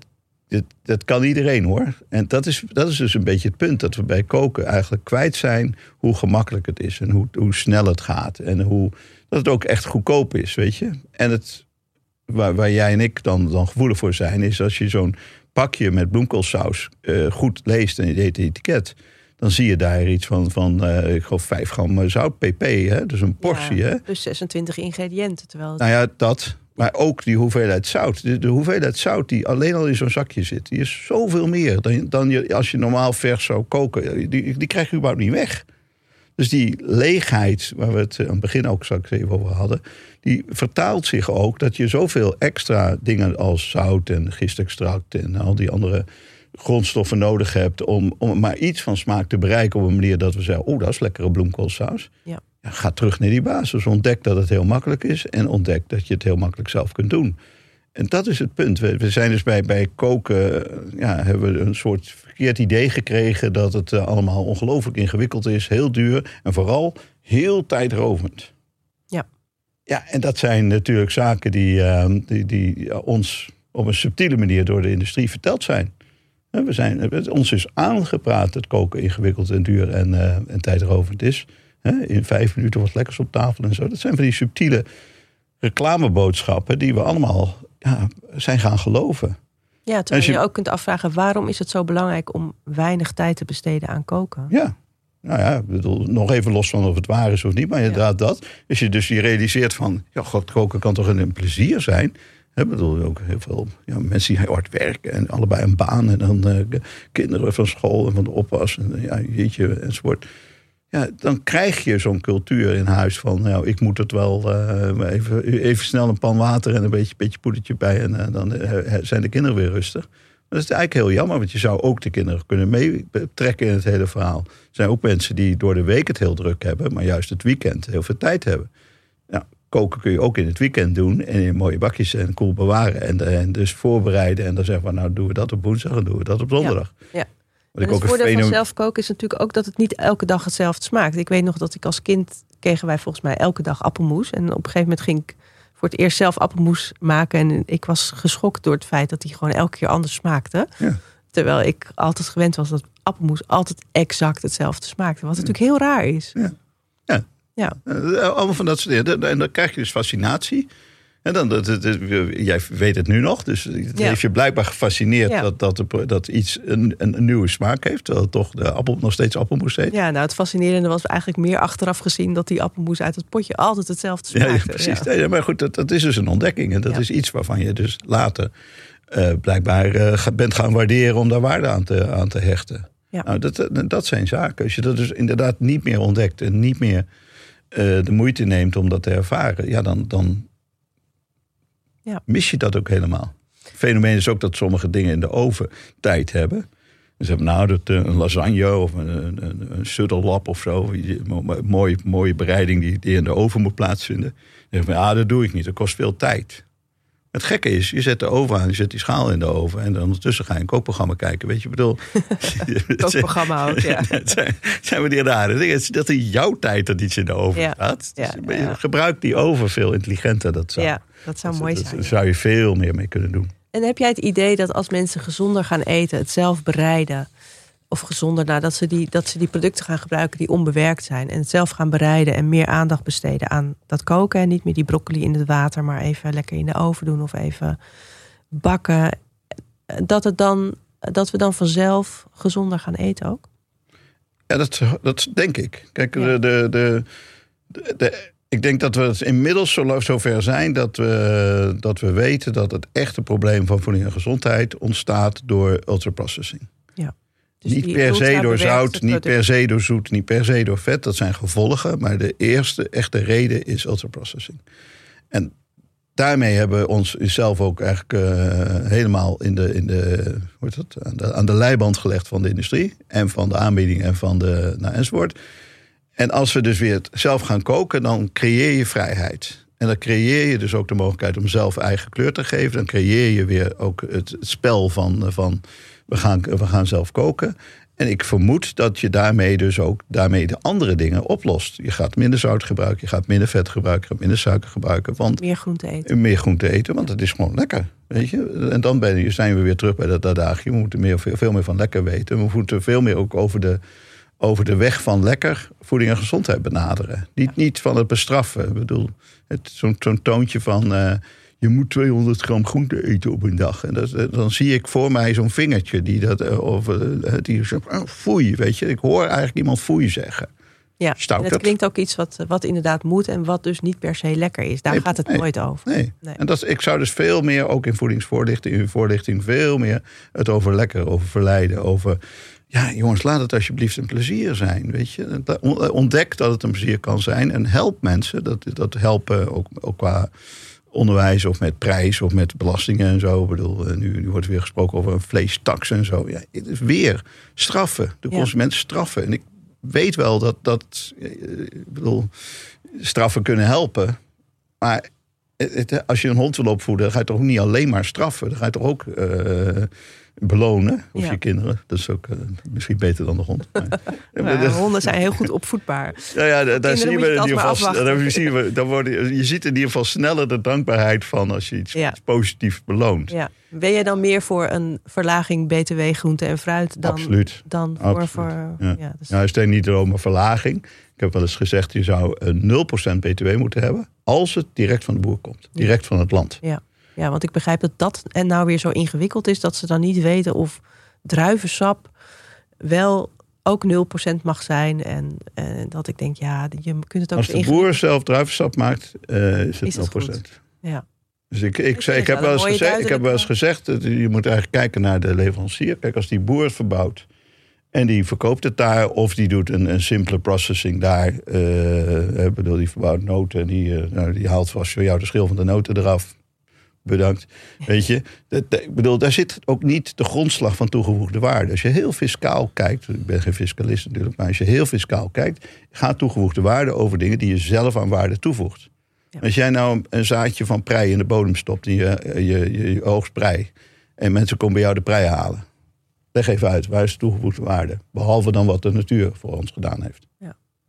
dat, dat, kan iedereen hoor. En dat is, dat is dus een beetje het punt dat we bij koken eigenlijk kwijt zijn hoe gemakkelijk het is en hoe, hoe snel het gaat. En hoe, dat het ook echt goedkoop is, weet je. En het, waar, waar jij en ik dan, dan gevoelig voor zijn, is als je zo'n pakje met bloemkoolsaus uh, goed leest en je deed het etiket. Dan zie je daar iets van, van uh, ik geloof 5 gram zout pp. Hè? Dus een portie. Ja, hè? Dus 26 ingrediënten. Terwijl het... Nou ja, dat. Maar ook die hoeveelheid zout. De, hoeveelheid zout die alleen al in zo'n zakje zit, die is zoveel meer dan, dan je, als je normaal vers zou koken. Die, die krijg je überhaupt niet weg. Dus die leegheid, waar we het aan het begin ook straks even over hadden, die vertaalt zich ook dat je zoveel extra dingen als zout en gistextract en al die andere grondstoffen nodig hebt om, om maar iets van smaak te bereiken op een manier dat we zeggen, oh dat is lekkere bloemkoolsaus. Ja ga terug naar die basis. Ontdek dat het heel makkelijk is en ontdek dat je het heel makkelijk zelf kunt doen. En dat is het punt. We, zijn dus bij, bij koken, eh, ja, hebben we een soort verkeerd idee gekregen dat het eh, allemaal ongelooflijk ingewikkeld is, heel duur en vooral heel tijdrovend. Ja. Ja, en dat zijn natuurlijk zaken die, uh, die, die ons op een subtiele manier door de industrie verteld zijn. We zijn ons is aangepraat dat koken ingewikkeld en duur en, uh, en tijdrovend is. In vijf minuten wat lekkers op tafel en zo. Dat zijn van die subtiele reclameboodschappen die we allemaal ja, zijn gaan geloven. Ja, terwijl je, je ook kunt afvragen waarom is het zo belangrijk om weinig tijd te besteden aan koken? Ja, nou ja, bedoel, nog even los van of het waar is of niet, maar inderdaad ja. dat. Als je dus je realiseert van, ja, god, koken kan toch een plezier zijn. Ik bedoel, ook heel veel ja, mensen die hard werken en allebei een baan en dan uh, kinderen van school en van de oppas en ja, jeetje enzovoort. Ja, dan krijg je zo'n cultuur in huis van, nou, ik moet het wel uh, even, even snel een pan water en een beetje, beetje poedertje bij en uh, dan uh, zijn de kinderen weer rustig. Maar dat is eigenlijk heel jammer, want je zou ook de kinderen kunnen meetrekken in het hele verhaal. Er zijn ook mensen die door de week het heel druk hebben, maar juist het weekend heel veel tijd hebben. Nou, koken kun je ook in het weekend doen en in mooie bakjes en koel bewaren en, en dus voorbereiden. En dan zeggen we, nou doen we dat op woensdag en doen we dat op donderdag. Ja. ja. En het voordeel van zelf koken is natuurlijk ook dat het niet elke dag hetzelfde smaakt. Ik weet nog dat ik als kind kregen wij volgens mij elke dag appelmoes. En op een gegeven moment ging ik voor het eerst zelf appelmoes maken. En ik was geschokt door het feit dat die gewoon elke keer anders smaakte. Ja. Terwijl ik altijd gewend was dat appelmoes altijd exact hetzelfde smaakte. Wat natuurlijk heel raar is. Ja. Ja. ja. Eh, allemaal van dat soort dingen. En dan krijg je dus fascinatie. En dan, dat, dat, jij weet het nu nog, dus het heeft je blijkbaar gefascineerd dat, dat, dat iets een, een, nieuwe smaak heeft. Terwijl toch de appel nog steeds appelmoes heet. Ja, nou het fascinerende was eigenlijk meer achteraf gezien dat die appelmoes uit het potje altijd hetzelfde smaakte. Ja, precies. Ja. maar goed, dat, dat is dus een ontdekking. En dat is iets waarvan je dus later uh, blijkbaar uh, bent gaan waarderen om daar waarde aan te, aan te hechten. Ja. Nou, dat, dat zijn zaken. Als je dat dus inderdaad niet meer ontdekt en niet meer uh, de moeite neemt om dat te ervaren, ja, dan, dan ja. mis je dat ook helemaal. Het fenomeen is ook dat sommige dingen in de oven tijd hebben. Dus hebben nou dat, eh, een lasagne of een, een, een of zo. Mooie, mooie bereiding die, die in de oven moet plaatsvinden. Dan zeg ja, dat doe ik niet. Dat kost veel tijd. Het gekke is, je zet de oven aan, je zet die schaal in de oven. En dan ondertussen ga je een kookprogramma kijken. Weet je, ik bedoel. kookprogramma ook, ja. zijn, zijn we die rare dingen? Dat in jouw tijd dat iets in de oven Ja. staat. Ja, Dus ja. Gebruik die oven veel intelligenter. Dat zou, Ja, dat zou mooi dat- zijn. Daar zou je veel meer mee kunnen doen. En heb jij het idee dat als mensen gezonder gaan eten, het zelf bereiden, of gezonder, nou, dat, ze die, dat ze die producten gaan gebruiken die onbewerkt zijn, en het zelf gaan bereiden en meer aandacht besteden aan dat koken en niet meer die broccoli in het water, maar even lekker in de oven doen of even bakken, dat, het dan, dat we dan vanzelf gezonder gaan eten ook? Ja, dat, dat denk ik. Kijk, Ja. de, de, de, ik denk dat we het inmiddels zo, zover zijn dat we, dat we weten dat het echte probleem van voeding en gezondheid ontstaat door ultraprocessing. Dus niet per se door zout, niet per se door zoet, niet per se door vet. Dat zijn gevolgen. Maar de eerste echte reden is ultraprocessing. En daarmee hebben we ons zelf ook eigenlijk eh, helemaal in de, in de, hoe dat? Aan, de, aan de leiband gelegd van de industrie. En van de aanbieding en van de nou, enzovoort. En als we dus weer zelf gaan koken, dan creëer je vrijheid. En dan creëer je dus ook de mogelijkheid om zelf eigen kleur te geven. Dan creëer je weer ook het, het spel van, van we, gaan, we gaan zelf koken. En ik vermoed dat je daarmee dus ook daarmee de andere dingen oplost. Je gaat minder zout gebruiken, je gaat minder vet gebruiken, je gaat minder suiker gebruiken. Want meer groente eten. meer groente eten, want het is gewoon lekker. Weet je? En dan ben je, zijn we weer terug bij dat adagium. We moeten meer, veel, veel meer van lekker weten. We moeten veel meer ook over de, over de weg van lekker voeding en gezondheid benaderen. Niet, niet van het bestraffen. Ik bedoel, zo'n toontje van... eh, je moet 200 gram groente eten op een dag. En dat, eh, dan zie ik voor mij zo'n vingertje die dat... eh, Of, eh, die zegt, oh, foei, weet je. Ik hoor eigenlijk iemand foei zeggen. Ja, Stout en het klinkt ook iets wat, wat inderdaad moet en wat dus niet per se lekker is. Daar Nee, gaat het nee. nooit over. Nee. Nee. En dat, ik zou dus veel meer, ook in voedingsvoorlichting, in voorlichting, veel meer het over lekker, over verleiden, over. Ja, jongens, laat het alsjeblieft een plezier zijn. Weet je? Ontdek dat het een plezier kan zijn en help mensen. Dat, dat helpen ook, ook qua onderwijs of met prijs of met belastingen en zo. Ik bedoel, eh, nu, nu wordt weer gesproken over een vleestaks en zo. Ja, het is weer straffen. De consument straffen. En ik weet wel dat, dat eh, ik bedoel, straffen kunnen helpen. Maar het- als je een hond wil opvoeden, dan ga je toch ook niet alleen maar straffen. Dan ga je toch ook eh, belonen. Of Ja. je kinderen. Dat is ook eh, misschien beter dan de hond. Maar, Maar honden zijn heel goed opvoedbaar. ja, ja, daar- daar zien we je in ieder geval. Daar zien we, dan worden, je ziet in ieder geval sneller de dankbaarheid van als je iets, Ja. iets positiefs beloont. Ja. Ben je dan meer voor een verlaging BTW groente en fruit dan, Absoluut. dan voor... Absoluut. voor Ja. ja, dus- Nou, is het niet om een verlaging. Ik heb wel eens gezegd, je zou een 0% btw moeten hebben... als het direct van de boer komt. Direct van het land. ja, want ik begrijp dat dat en nou weer zo ingewikkeld is... dat ze dan niet weten of druivensap wel ook 0% mag zijn. En, en dat ik denk, ja, je kunt het ook Als de boer zelf druivensap maakt, eh, is het Is het 0%. goed. Ja. Dus ik, ik, Ik zei, ik, heb wel eens gezegd, ik heb wel eens gezegd, dat je moet eigenlijk kijken naar de leverancier. Kijk, als die boer het verbouwt en die verkoopt het daar, of die doet een, een simpele processing daar. eh, ik bedoel, die verbouwt noten en die, eh, nou, die haalt vast voor jou de schil van de noten eraf. Bedankt. Weet je, dat, dat- ik bedoel, daar zit ook niet de grondslag van toegevoegde waarde. Als je heel fiscaal kijkt, ik ben geen fiscalist natuurlijk, maar als je heel fiscaal kijkt, gaat toegevoegde waarde over dingen die je zelf aan waarde toevoegt. Ja. Als jij nou een zaadje van prei in de bodem stopt en je, je, je, je oogst prei, en mensen komen bij jou de prei halen, leg even uit, waar is de toegevoegde waarde? Behalve dan wat de natuur voor ons gedaan heeft.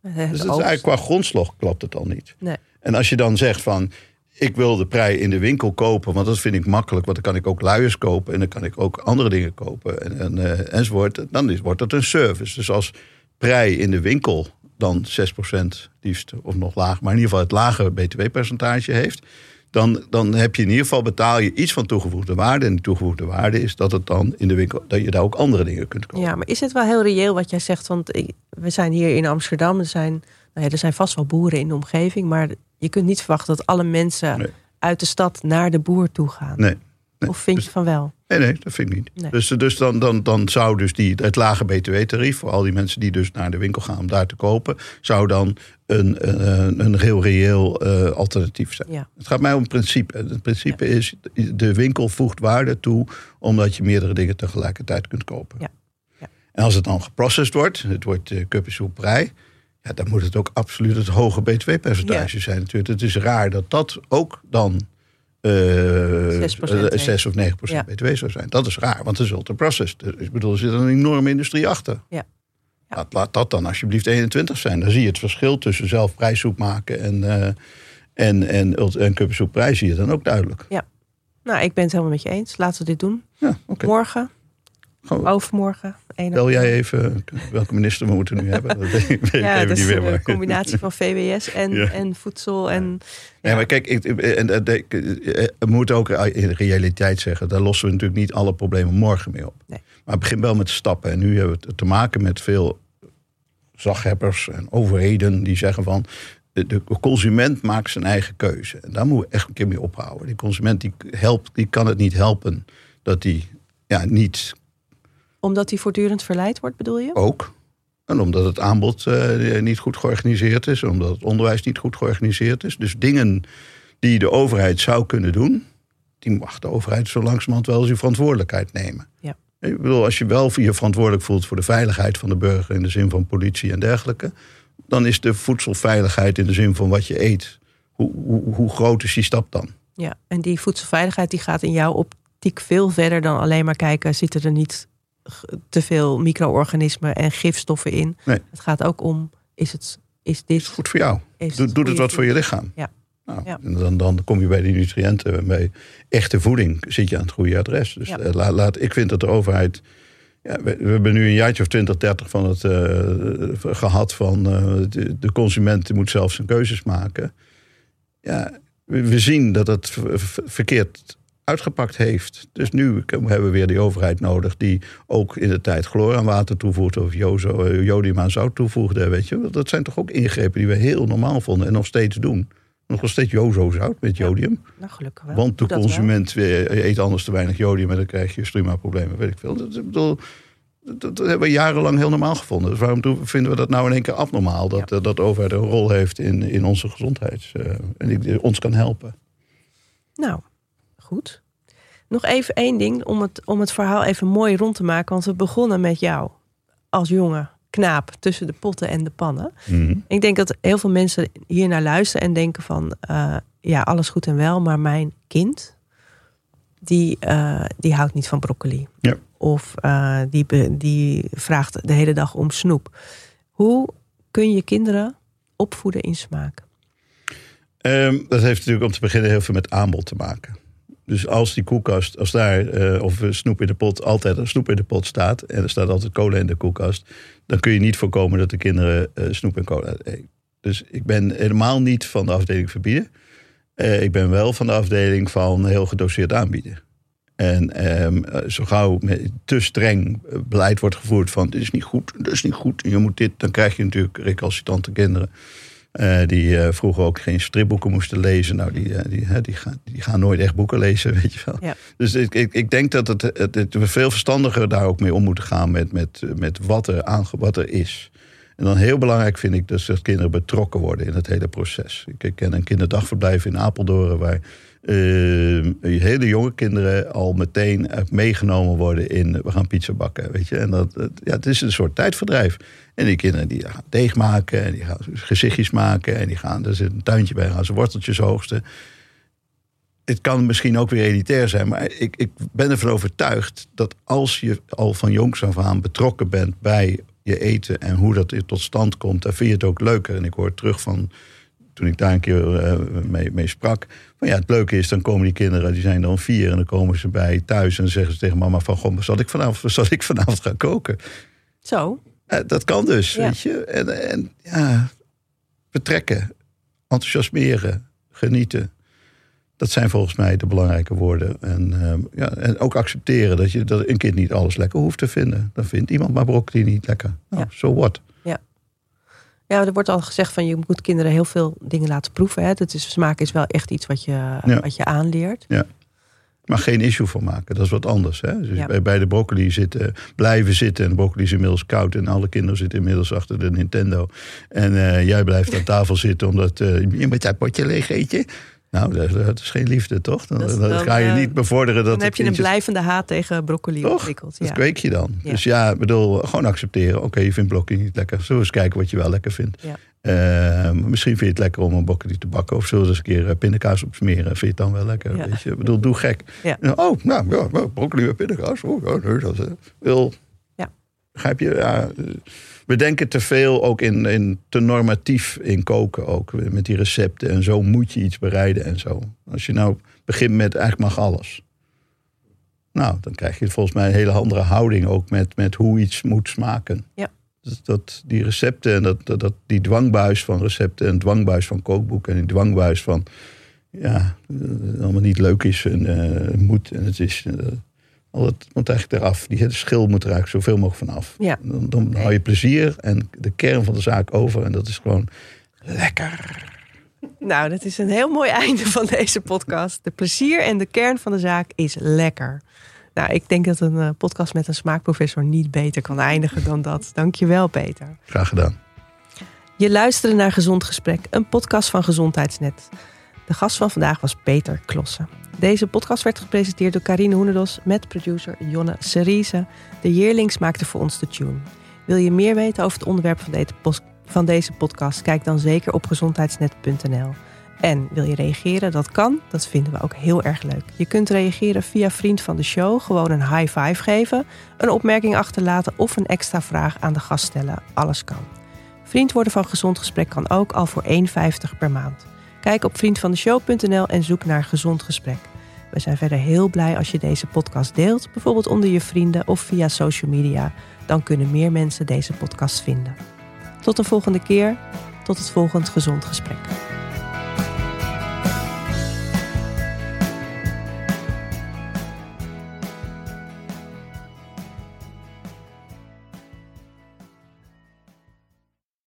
Eh, Dus dat is eigenlijk qua grondslag klopt het al niet. Nee. En als je dan zegt van, ik wil de prei in de winkel kopen, want dat vind ik makkelijk, want dan kan ik ook luiers kopen en dan kan ik ook andere dingen kopen en, en, eh, enzovoort. Dan wordt dat een service. Dus als prei in de winkel dan 6% liefst, of nog laag, maar in ieder geval het lage btw-percentage heeft, dan, dan heb je in ieder geval betaal je iets van toegevoegde waarde. En die toegevoegde waarde is dat het dan in de winkel, dat je daar ook andere dingen kunt kopen. Ja, maar is het wel heel reëel wat jij zegt? Want we zijn hier in Amsterdam. Er zijn, nou ja, er zijn vast wel boeren in de omgeving. Maar je kunt niet verwachten dat alle mensen Nee. uit de stad naar de boer toe gaan. Nee. nee. Of vind Dus- je van wel? Nee, nee, dat vind ik niet. Nee. Dus, dus dan, dan, dan zou dus die, het lage btw-tarief... voor al die mensen die dus naar de winkel gaan om daar te kopen... zou dan een, een, een heel reëel eh, alternatief zijn. Ja. Het gaat mij om het principe. Het principe is, de winkel voegt waarde toe... omdat je meerdere dingen tegelijkertijd kunt kopen. Ja. Ja. En als het dan geprocessed wordt, het wordt uh. Ja, dan moet het ook absoluut het hoge btw-percentage zijn natuurlijk. Het is raar dat dat ook dan eh, 6%, eh, 6 of 9 procent Ja. btw zou zijn. Dat is raar, want zult een proces. er- Ik bedoel, er zit een enorme industrie achter. Ja. Ja. Laat, laat dat dan alsjeblieft 21 zijn. Dan zie je het verschil tussen zelf prijszoek maken en, eh en, en, en kuppensoepprijs zie je dan ook duidelijk. Nou, ik ben het helemaal met je eens. Laten we dit doen. Ja. Morgen, Gewoon- overmorgen. één Bel jij even welke minister we moeten nu hebben? Dat weet ik weet ik Ja, even dat niet is meer. een combinatie van VWS en, Ja. en voedsel. En, Nee, maar kijk, ik, en, eh, we moeten ook in realiteit zeggen, daar lossen we natuurlijk niet alle problemen morgen mee op. Nee. Maar het begint wel met stappen. En nu hebben we het te maken met veel zaghebbers en overheden die zeggen van. De, consument maakt zijn eigen keuze. En daar moeten we echt een keer mee ophouden. Die consument die helpt, die kan het niet helpen dat die ja, niet omdat die voortdurend verleid wordt, bedoel je? ook. En omdat het aanbod eh, niet goed georganiseerd is. Omdat het onderwijs niet goed georganiseerd is. Dus dingen die de overheid zou kunnen doen. Die mag de overheid zo langzamerhand wel die verantwoordelijkheid nemen. Ja. Ik bedoel, als je wel je verantwoordelijk voelt voor de veiligheid van de burger. In de zin van politie en dergelijke. Dan is de voedselveiligheid in de zin van wat je eet. Hoe, hoe, hoe groot is die stap dan? Ja, en die voedselveiligheid die gaat in jouw optiek veel verder dan alleen maar kijken, zitten er niet te veel micro-organismen en gifstoffen in. Nee. Het gaat ook om, is, het, is dit... Is goed voor jou? Doe, doet het wat voor je lichaam? Ja. Nou, Ja. en dan, dan kom je bij die nutriënten. Bij echte voeding zit je aan het goede adres. Dus Ja. eh, laat, laat, ik vind dat de overheid. Ja, we, we hebben nu een jaartje of 20, 30 van het eh, gehad van eh, de, de consument moet zelf zijn keuzes maken. Ja, we, we zien dat het ver- ver- verkeerd uitgepakt heeft. Dus nu hebben we weer die overheid nodig die ook in de tijd chloor aan water toevoegt of eh, jodium aan zout toevoegde. Weet je? Dat zijn toch ook ingrepen die we heel normaal vonden en nog steeds doen. Nog steeds jozo zout met Ja. jodium. Nou, gelukkig wel. Want de dat consument eh, eet anders te weinig jodium en dan krijg je struma-problemen, weet ik veel. Dat, bedoel, dat, hebben we jarenlang heel normaal gevonden. Dus waarom vinden we dat nou in één keer abnormaal? Dat, eh, dat de overheid een rol heeft in, in onze gezondheid en die ons kan helpen. Nou, goed. Nog even één ding om het, om het verhaal even mooi rond te maken. Want we begonnen met jou als jonge knaap tussen de potten en de pannen. Ik denk dat heel veel mensen hier naar luisteren en denken van... eh, ja, alles goed en wel, maar mijn kind... die, eh, die houdt niet van broccoli. Ja. Of eh, die, die vraagt de hele dag om snoep. Hoe kun je kinderen opvoeden in smaak? Ehm, dat heeft natuurlijk om te beginnen heel veel met aanbod te maken. Dus als die koelkast, als daar eh, of eh, snoep in de pot, altijd snoep in de pot staat en er staat altijd cola in de koelkast, dan kun je niet voorkomen dat de kinderen eh, snoep en cola eten. Dus ik ben helemaal niet van de afdeling verbieden. Ik ben wel van de afdeling van heel gedoseerd aanbieden. En ehm, eh, zo gauw met te streng beleid wordt gevoerd van dit is niet goed, dit is niet goed, je moet dit, dan krijg je natuurlijk recalcitrante kinderen. Eh, die eh, vroeger ook geen stripboeken moesten lezen. Nou, die, eh, die, die, gaan, die gaan nooit echt boeken lezen, weet je wel. Ja. Dus ik, ik, ik denk dat het, het, het- we veel verstandiger daar ook mee om moeten gaan met, met, met wat, er aange, wat er is. En dan heel belangrijk vind ik dus dat kinderen betrokken worden in het hele proces. Ik, ik ken een kinderdagverblijf in Apeldoorn waar eh, hele jonge kinderen al meteen eh, meegenomen worden in we gaan pizza bakken. Weet je? En dat, ja, het is een soort tijdverdrijf. En die kinderen die gaan deeg maken en die gaan gezichtjes maken en die gaan, er zit een tuintje bij, gaan ze worteltjes oogsten. Het kan misschien ook weer elitair zijn, maar ik, ik ben ervan overtuigd dat als je al van jongs af aan betrokken bent bij je eten en hoe dat tot stand komt, dan vind je het ook leuker. En ik hoor terug van toen ik daar een keer eh, mee, mee sprak. Van ja, het leuke is, dan komen die kinderen, die zijn dan vier, en dan komen ze bij thuis en dan zeggen ze tegen mama van, goh, zal ik vanavond, zal ik vanavond gaan koken? Zo, Eh, dat kan dus, Ja. weet je. En, en ja, betrekken, enthousiasmeren, genieten. Dat zijn volgens mij de belangrijke woorden. En, ehm, ja, en ook accepteren dat, je, dat een kind niet alles lekker hoeft te vinden. Dan vindt iemand maar broccoli niet lekker. Nou, Ja. so what? Ja, er wordt al gezegd van je moet kinderen heel veel dingen laten proeven. Hè. Dat is, smaak is wel echt iets wat je, wat je aanleert. Maar geen issue van maken, dat is wat anders. Hè? Dus Ja. bij, bij de broccoli zitten, blijven zitten. En de broccoli is inmiddels koud. En alle kinderen zitten inmiddels achter de Nintendo. En eh, jij blijft aan tafel zitten omdat eh, je moet dat potje leeg eten. Nou, dat, dat is geen liefde, toch? Dan, Dat dan ga je eh, niet bevorderen dat Dan heb je een blijvende haat tegen broccoli Toch? ontwikkeld. Dat Ja. kweek je dan. Ja. Dus ja, ik bedoel, gewoon accepteren. Oké, je vindt broccoli niet lekker. Zullen we eens kijken wat je wel lekker vindt. Ja. Uh, misschien vind je het lekker om een bokkie te bakken. Of zullen we eens een keer pindakaas op smeren. Vind je het dan wel lekker? Weet je? Ik bedoel, doe gek. Oh, nou, ja, broccoli met pindakaas. Oh, ja, nee, dat, uh, wil, Ja. Begrijp je? We denken te veel ook in, in te normatief in koken ook. Met die recepten en zo moet je iets bereiden en zo. Als je nou begint met eigenlijk mag alles. Nou, dan krijg je volgens mij een hele andere houding ook met, met hoe iets moet smaken. Ja. Dat, dat die recepten en dat, dat, dat, die dwangbuis van recepten en dwangbuis van kookboeken en die dwangbuis van ja, uh, allemaal niet leuk is en uh, moet en het is. Uh, al het moet eigenlijk eraf. Die schil moet er eigenlijk zoveel mogelijk vanaf. Ja. Dan, dan hou je plezier en de kern van de zaak over en dat is gewoon lekker. Nou, dat is een heel mooi einde van deze podcast. De plezier en de kern van de zaak is lekker. Nou, ik denk dat een uh, podcast met een smaakprofessor niet beter kan eindigen dan dat. Dankjewel, Peter. Graag gedaan. Je luisterde naar Gezond Gesprek, een podcast van Gezondheidsnet. De gast van vandaag was Peter Klossen. Deze podcast werd gepresenteerd door Karine Hoenedos met producer Jonne Cerise. De Yearlings maakte voor ons de tune. Wil je meer weten over het onderwerp van deze, van deze podcast? Kijk dan zeker op gezondheidsnet.nl. En wil je reageren? Dat kan. Dat vinden we ook heel erg leuk. Je kunt reageren via vriend van de show, gewoon een high five geven, een opmerking achterlaten of een extra vraag aan de gast stellen. Alles kan. Vriend worden van Gezond Gesprek kan ook al voor 1,50 per maand. Kijk op vriendvandeshow.nl en zoek naar Gezond Gesprek. We zijn verder heel blij als je deze podcast deelt, bijvoorbeeld onder je vrienden of via social media. Dan kunnen meer mensen deze podcast vinden. Tot de volgende keer. Tot het volgende Gezond Gesprek.